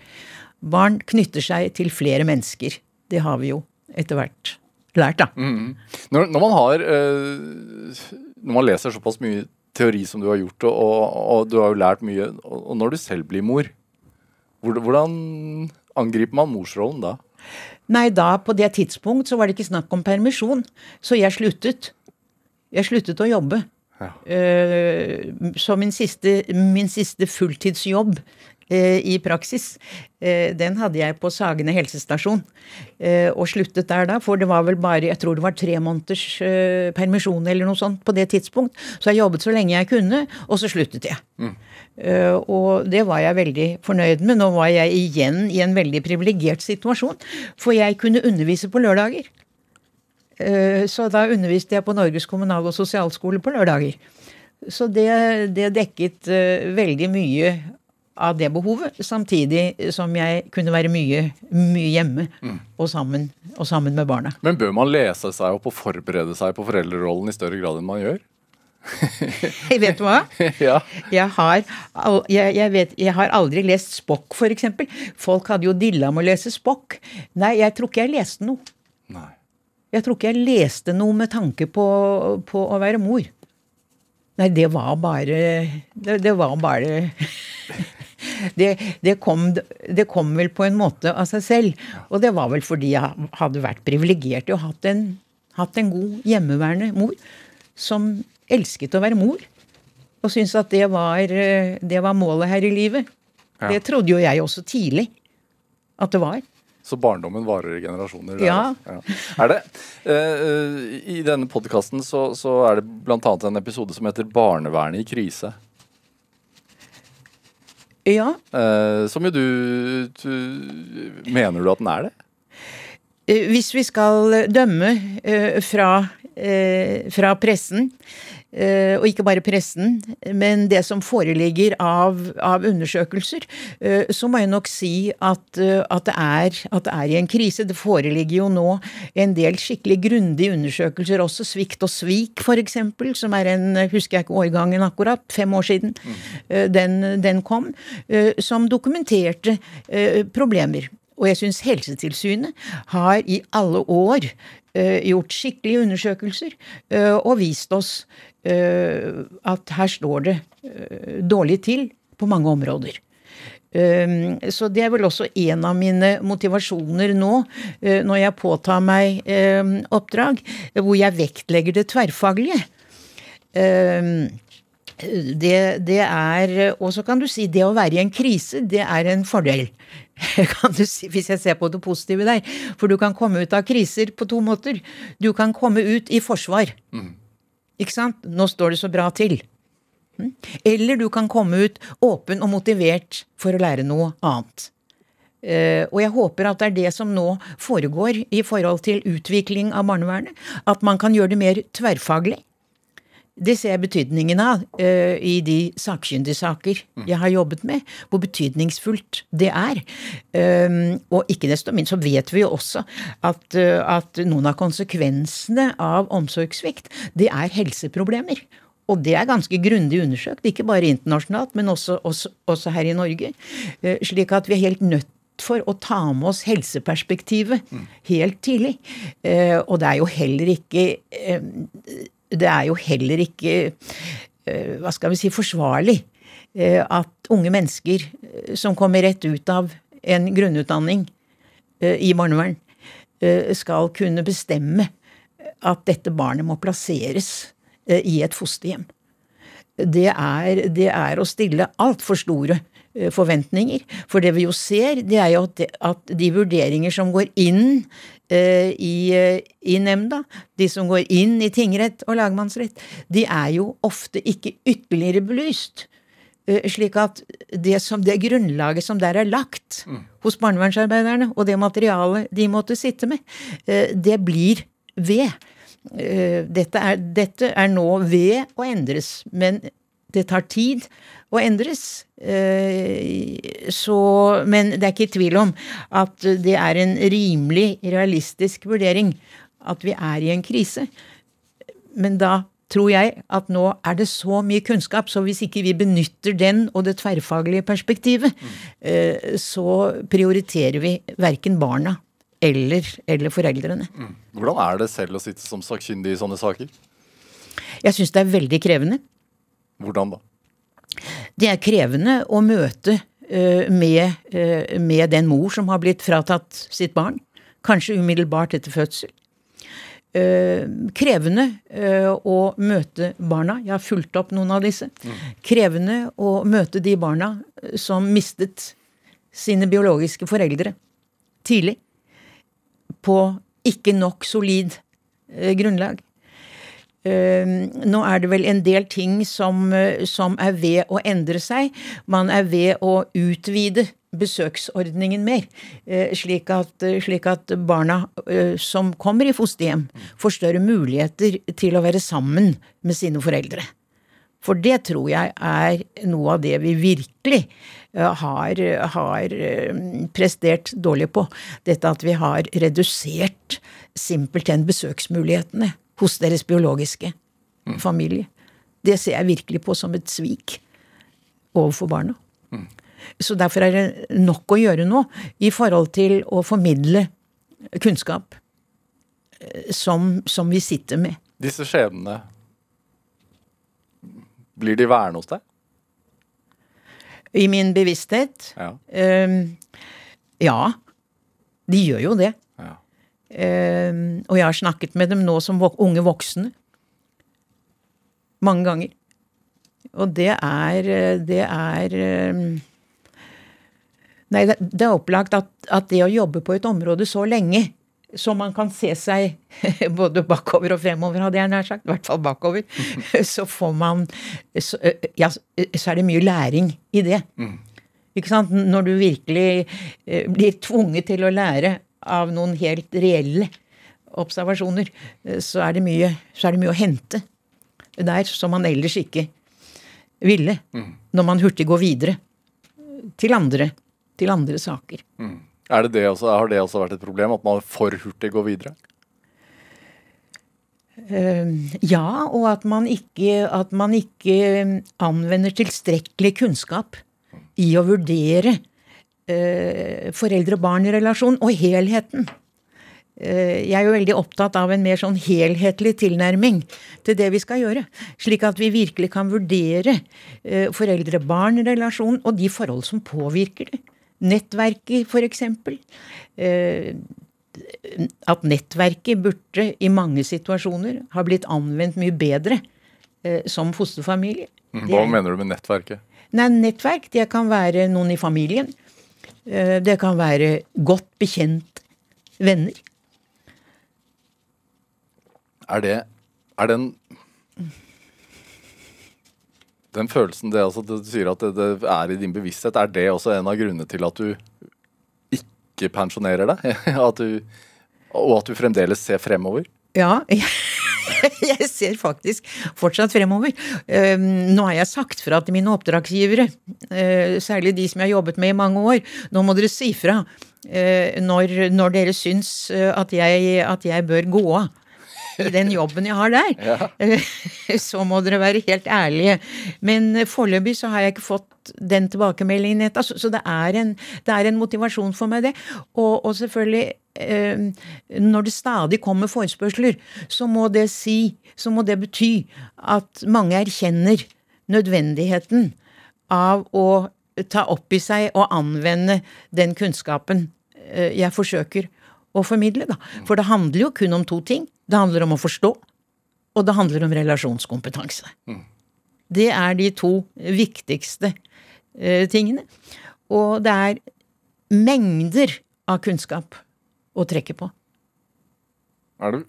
Barn knytter seg til flere mennesker. Det har vi jo etter hvert lært, da. Mm. Når, når, man har øh, Når man leser såpass mye teori som du har gjort, og, og, og du har jo lært mye, og, og når du selv blir mor, hvordan angriper man morsrollen da? Nei, da, på det tidspunkt, så var det ikke snakk om permisjon. Så jeg sluttet. Jeg sluttet å jobbe. Ja. Uh, så min siste, min siste fulltidsjobb i praksis, uh, den hadde jeg på Sagene helsestasjon. og sluttet der da, for det var vel bare jeg tror det var tre måneders permisjon eller noe sånt på det tidspunkt. Så jeg jobbet så lenge jeg kunne, og så sluttet jeg. Mm. Og det var jeg veldig fornøyd med. Nå var jeg igjen i en veldig privilegert situasjon, for jeg kunne undervise på lørdager. Så da underviste jeg på Norges kommunal- og sosialskole på lørdager. Så det, det dekket veldig mye av det behovet, samtidig som jeg kunne være mye, mye hjemme mm. og, sammen, og sammen med barna. Men bør man lese seg opp og forberede seg på foreldrerollen i større grad enn man gjør? vet du hva? ja. jeg, har, jeg, jeg, vet, jeg, har, aldri lest Spock, f.eks. Folk hadde jo dilla med å lese Spock. Nei, jeg tror ikke jeg leste noe. Nei. Jeg tror ikke jeg leste noe med tanke på, på å være mor. Nei, det var bare Det, det var bare det, det, kom, det, kom, vel på en måte av seg selv. Og det var vel fordi jeg hadde vært privilegert og hatt en, hatt en god hjemmeværende mor som elsket å være mor. Og syntes at det var, eh, det var, målet her i livet. Ja. Det trodde jo jeg også tidlig at det var. Så barndommen varer i generasjoner? Ja. ja. Er det, uh, I denne podkasten så, så, er det bl.a. en episode som heter 'Barnevernet i krise'. Ja. Uh, som jo du, du, Mener du at den er det? Hvis vi skal dømme uh, fra, fra pressen, Uh, og ikke bare pressen, men det som foreligger av, av undersøkelser, uh, så må jeg nok si at, uh, at, det er, at, det er, i en krise. Det foreligger jo nå en del skikkelig grundige undersøkelser også. Svikt og svik, f.eks., som er en Husker jeg ikke årgangen akkurat, fem år siden den, den, kom. som dokumenterte problemer. Og jeg syns Helsetilsynet har i alle år gjort skikkelige undersøkelser og vist oss Eh, at her står det eh, dårlig til på mange områder. Eh, så det er vel også en av mine motivasjoner nå, når jeg påtar meg oppdrag, hvor jeg vektlegger det tverrfaglige. Det, det er Og så kan du si det å være i en krise, det er en fordel. Kan du si, hvis jeg ser på det positive der. For du kan komme ut av kriser på to måter. Du kan komme ut i forsvar. Mm. Ikke sant? Nå står det så bra til. Hm? Eller du kan komme ut åpen og motivert for å lære noe annet. Eh, og jeg håper at det er det som nå foregår i forhold til utvikling av barnevernet. At man kan gjøre det mer tverrfaglig. Det ser jeg betydningen av uh, i de sakkyndigsaker jeg har jobbet med, hvor betydningsfullt det er. Um, og ikke desto mindre så vet vi jo også at, uh, at noen av konsekvensene av omsorgssvikt, det er helseproblemer. Og det er ganske grundig undersøkt, ikke bare internasjonalt, men også, også, også her i Norge. Uh, slik at vi er helt nødt for å ta med oss helseperspektivet helt tidlig. og det er jo heller ikke det er jo heller ikke eh, hva skal vi si, forsvarlig eh, at unge mennesker eh, som kommer rett ut av en grunnutdanning i barnevern, skal kunne bestemme at dette barnet må plasseres i et fosterhjem. Det er, det er å stille altfor store forventninger. For det vi jo ser, det er jo at, de vurderinger som går inn i, eh, i nemnda, de som går inn i tingrett og lagmannsrett, de er jo ofte ikke ytterligere belyst. Eh, slik at det, som, det grunnlaget som der er lagt mm. hos barnevernsarbeiderne, og det materialet de måtte sitte med, det blir ved. Dette er, dette er nå ved å endres, men det tar tid å endres. Eh, så, men det er ikke tvil om at det er en rimelig realistisk vurdering at vi er i en krise. Men da tror jeg at nå er det så mye kunnskap, så hvis ikke vi benytter den og det tverrfaglige perspektivet, mm. så prioriterer vi verken barna eller, eller foreldrene. Mm. Hvordan er det selv å sitte som sakkyndig i sånne saker? Jeg syns det er veldig krevende. Hvordan da? Det er krevende å møte uh, med, uh, med, den mor som har blitt fratatt sitt barn, kanskje umiddelbart etter fødsel. Uh, krevende å møte barna. Jeg har fulgt opp noen av disse. Mm. Krevende å møte de barna som mistet sine biologiske foreldre tidlig. På ikke nok solid grunnlag. Ehm, nå er det vel en del ting som, eh, som, er ved å endre seg. Man er ved å utvide besøksordningen mer, eh, slik at, eh, slik at barna som kommer i fosterhjem, får større muligheter til å være sammen med sine foreldre. For det tror jeg er noe av det vi virkelig har, har prestert dårlig på. Dette at vi har redusert simpelthen besøksmulighetene hos deres biologiske mm. familie. Det ser jeg virkelig på som et svik overfor barna. Mm. Så derfor er det nok å gjøre nå i forhold til å formidle kunnskap eh, som, som vi sitter med. Disse skjebnene, blir de værende hos deg? I min bevissthet? Ja. Um, ja. De gjør jo det. Ehm, og jeg har snakket med dem nå som unge voksne. Mange ganger. Og det er Det er ehm, Nei, det er opplagt at, at det å jobbe på et område så lenge som man kan se seg både bakover og fremover, hadde jeg nær sagt, i hvert fall bakover, så får man så, ja, så er det mye læring i det. Mm. Ikke sant? Når du virkelig blir tvunget til å lære av noen helt reelle observasjoner, eh, så er det mye, er det mye å hente der som man ellers ikke ville. Mm. Når man hurtig går videre til andre, til andre saker. Mm. Det det også, har det også vært et problem, at man for hurtig går videre? Uh, ja, og at man, ikke, at man ikke anvender tilstrekkelig kunnskap i å vurdere eh, foreldre-barn-relasjon og helheten. Eh, jeg er jo veldig opptatt av en mer sånn helhetlig tilnærming til det vi skal gjøre. Slik at vi virkelig kan vurdere eh, foreldre-barn-relasjon og de forhold som påvirker det. Nettverket, f.eks. At nettverket burde i mange situasjoner ha blitt anvendt mye bedre som fosterfamilie. Hva mener du med nettverket? Nei, Nettverk det kan være noen i familien. Eh, det kan være godt bekjent venner. Er det Er den Den følelsen det altså, Du sier at det, det, er i din bevissthet. Er det også en av grunnene til at du ikke pensjonerer deg? At du, og at du fremdeles ser fremover? Ja, jeg ser faktisk fortsatt fremover. Nå har jeg sagt fra til mine oppdragsgivere, eh, særlig de som jeg har jobbet med i mange år, nå må dere si fra eh, når, når dere syns eh, at jeg, at jeg bør gå av i den jobben jeg har der. Ja. Så må dere være helt ærlige. Men foreløpig så har jeg ikke fått den tilbakemeldingen. Altså, så det er, en, det er en motivasjon for meg, det. Og, og selvfølgelig eh, når det stadig kommer forespørsler, så må det si, så må det bety at mange erkjenner nødvendigheten av å ta opp i seg og anvende den kunnskapen eh, jeg forsøker å formidle. Da. For det handler jo kun om to ting. Det handler om å forstå, og det handler om relasjonskompetanse. Mm. Det er de to viktigste eh, tingene. Og det er mengder av kunnskap å trekke på. Er du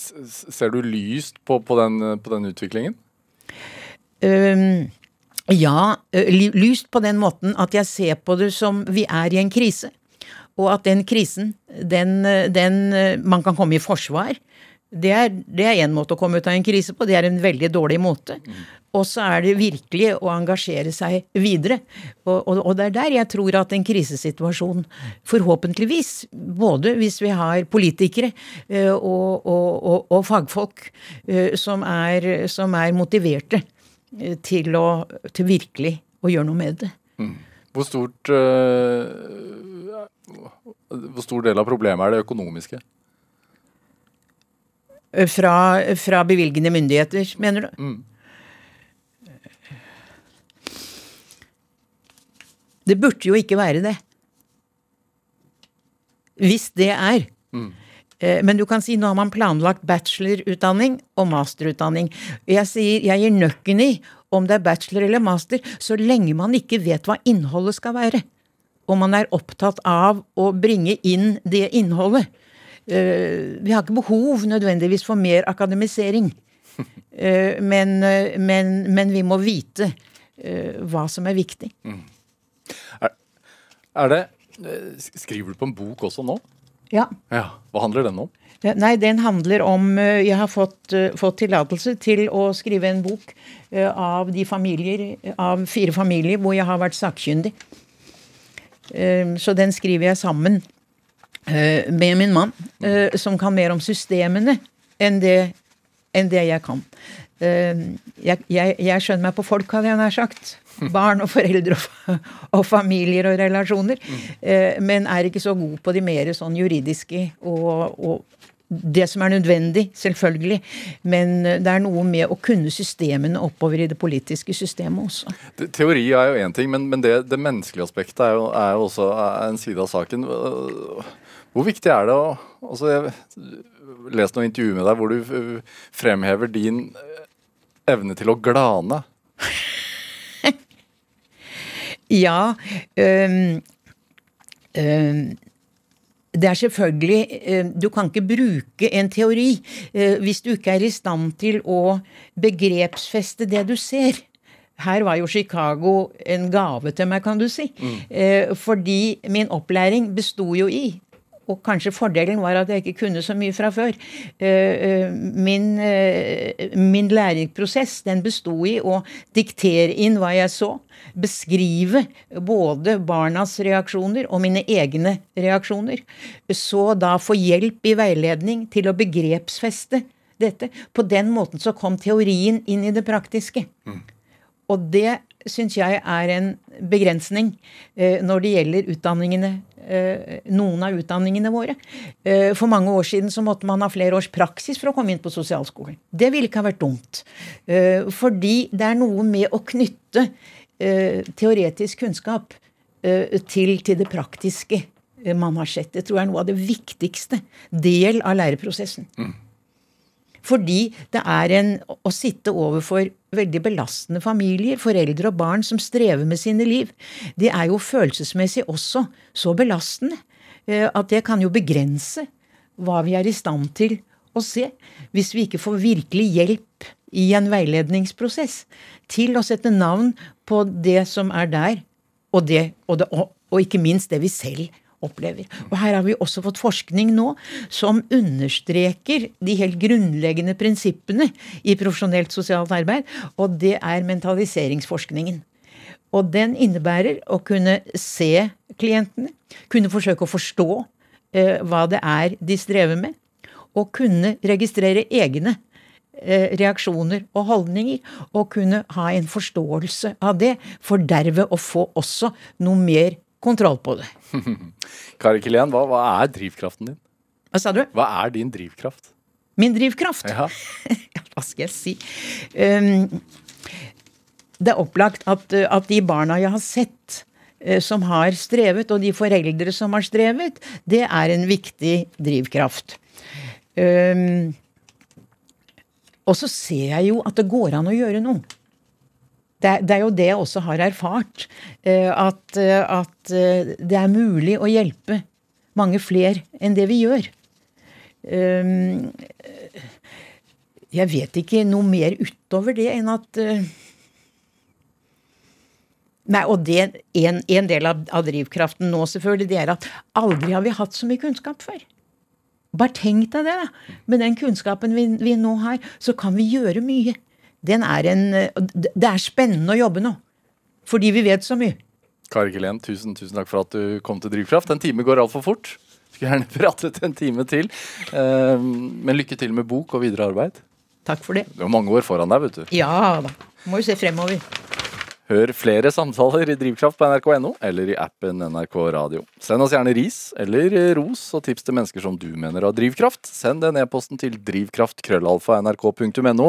Ser du lyst på, på, den, på den, utviklingen? Um, ja, lyst på den måten at jeg ser på det som vi er i en krise. Og at den krisen, den, den Man kan komme i forsvar. Det er, det er en måte å komme ut av en krise på. Det er en veldig dårlig måte. Og så er det virkelig å engasjere seg videre. Og, og, og, det er der jeg tror at en krisesituasjon, forhåpentligvis, både hvis vi har politikere uh, og, og, fagfolk uh, som, er, som, er, motiverte uh, til, å, til virkelig å gjøre noe med det. Mm. Hvor stort Hvor stor del av problemet er det økonomiske? Fra, fra bevilgende myndigheter, mener du? Mm. Det burde jo ikke være det. Hvis det er. Mm. Men du kan si nå har man planlagt bachelorutdanning og masterutdanning. Jeg sier jeg gir nøkken i om det er bachelor eller master, så lenge man ikke vet hva innholdet skal være. Og man er opptatt av å bringe inn det innholdet. Eh, vi har ikke behov nødvendigvis for mer akademisering. Men, men, men vi må vite hva som er viktig. Mm. Er, er det eh, Skriver du på en bok også nå? Ja. ja. Hva handler den om? Nei, den handler om eh, Jeg har fått, fått tillatelse til å skrive en bok av de familier, av fire familier hvor jeg har vært sakkyndig. Uh, så den skriver jeg sammen med min mann, som kan mer om systemene enn det, enn det jeg kan. Jeg, jeg, jeg, skjønner meg på folk, hadde jeg nær sagt barn og foreldre og, og familier og relasjoner. Mm. Eh, men er ikke så god på de mer sånn juridiske og, og, det som er nødvendig, selvfølgelig. Men det er noe med å kunne systemene oppover i det politiske systemet også. Teori er jo én ting, men, men det, det, menneskelige aspektet er jo, er jo også en side av saken. Hvor viktig er det å altså Jeg leste noen intervjuer med deg hvor du fremhever din evne til å glane. Ja. Um, um, det er selvfølgelig Du kan ikke bruke en teori hvis du ikke er i stand til å begrepsfeste det du ser. Her var jo Chicago en gave til meg, kan du si. Mm. Fordi min opplæring besto jo i og kanskje fordelen var at jeg ikke kunne så mye fra før. Min, min læringsprosess den besto i å diktere inn hva jeg så beskrive både barnas reaksjoner og mine egne reaksjoner. Så da få hjelp i veiledning til å begrepsfeste dette. På den måten så kom teorien inn i det praktiske. Mm. Og det syns jeg er en begrensning eh, når det gjelder utdanningene eh, noen av utdanningene våre. Eh, for mange år siden så måtte man ha flere års praksis for å komme inn på sosialskolen. Det ville ikke ha vært dumt. Fordi det er noe med å knytte teoretisk kunnskap til, til, det praktiske man har sett. Det tror jeg er noe av det viktigste del av læreprosessen. Mm. Fordi det er en å sitte overfor veldig belastende familier, foreldre og barn som strever med sine liv. Det er jo følelsesmessig også så belastende at det kan jo begrense hva vi er i stand til å se. Hvis vi ikke får virkelig hjelp i en veiledningsprosess til å sette navn på det som er der, og, det, og, det, og, og ikke minst det vi selv opplever. Og her har vi også fått forskning nå som understreker de helt grunnleggende prinsippene i profesjonelt sosialt arbeid, og det er mentaliseringsforskningen. Og den innebærer å kunne se klientene, kunne forsøke å forstå eh, hva det er de strever med, og kunne registrere egne eh, reaksjoner og holdninger, og kunne ha en forståelse av det, for derved å få også noe mer kontroll på det. Kari Kilén, hva, hva, er drivkraften din? Hva sa du? Hva er din drivkraft? Min drivkraft? Ja. hva skal jeg si? Um, det er opplagt at, at, de barna jeg har sett uh, som har strevet, og de foreldre som har strevet, det er en viktig drivkraft. Um, og så ser jeg jo at det går an å gjøre noe. Det, det, er jo det jeg også har erfart. Eh, at, eh, at, eh, det er mulig å hjelpe mange flere enn det vi gjør. Jeg vet ikke noe mer utover det enn at Nei, og det, en, en del av, av, drivkraften nå, selvfølgelig, det er at aldri har vi hatt så mye kunnskap før. Bare tenk deg det, da. Med den kunnskapen vi, vi nå har, så kan vi gjøre mye den er en Det er spennende å jobbe nå. Fordi vi vet så mye. Kari Kilén, tusen, tusen takk for at du kom til Drivkraft. En time går altfor fort. Skulle gjerne pratet en time til. Ehm, men lykke til med bok og videre arbeid. Takk for det. Du har mange år foran deg, vet du. Ja da. Må jo se fremover. Hør flere samtaler i Drivkraft på nrk.no eller i appen NRK Radio. Send oss gjerne ris eller ros og tips til mennesker som du mener har drivkraft. Send den e-posten til drivkraftkrøllalfa.nrk.no.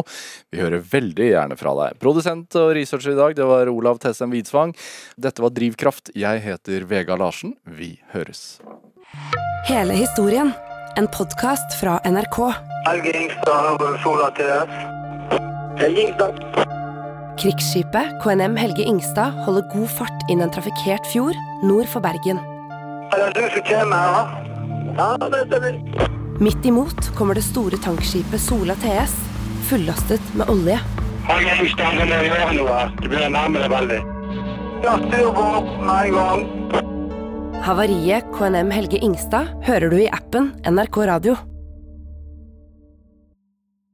Vi hører veldig gjerne fra deg. Produsent og researcher i dag, det var Olav Tessem Widsvang. Dette var Drivkraft. Jeg heter Vega Larsen. Vi høres. Hele historien. En podkast fra NRK. Helge Ingstad, Sola TS. Helge Ingstad. Krigsskipet KNM Helge Ingstad holder god fart inn en trafikkert fjord nord for Bergen. Er. Midt imot kommer det store tankskipet Sola TS, fullastet med olje. Havariet KNM Helge Ingstad hører du i appen NRK Radio.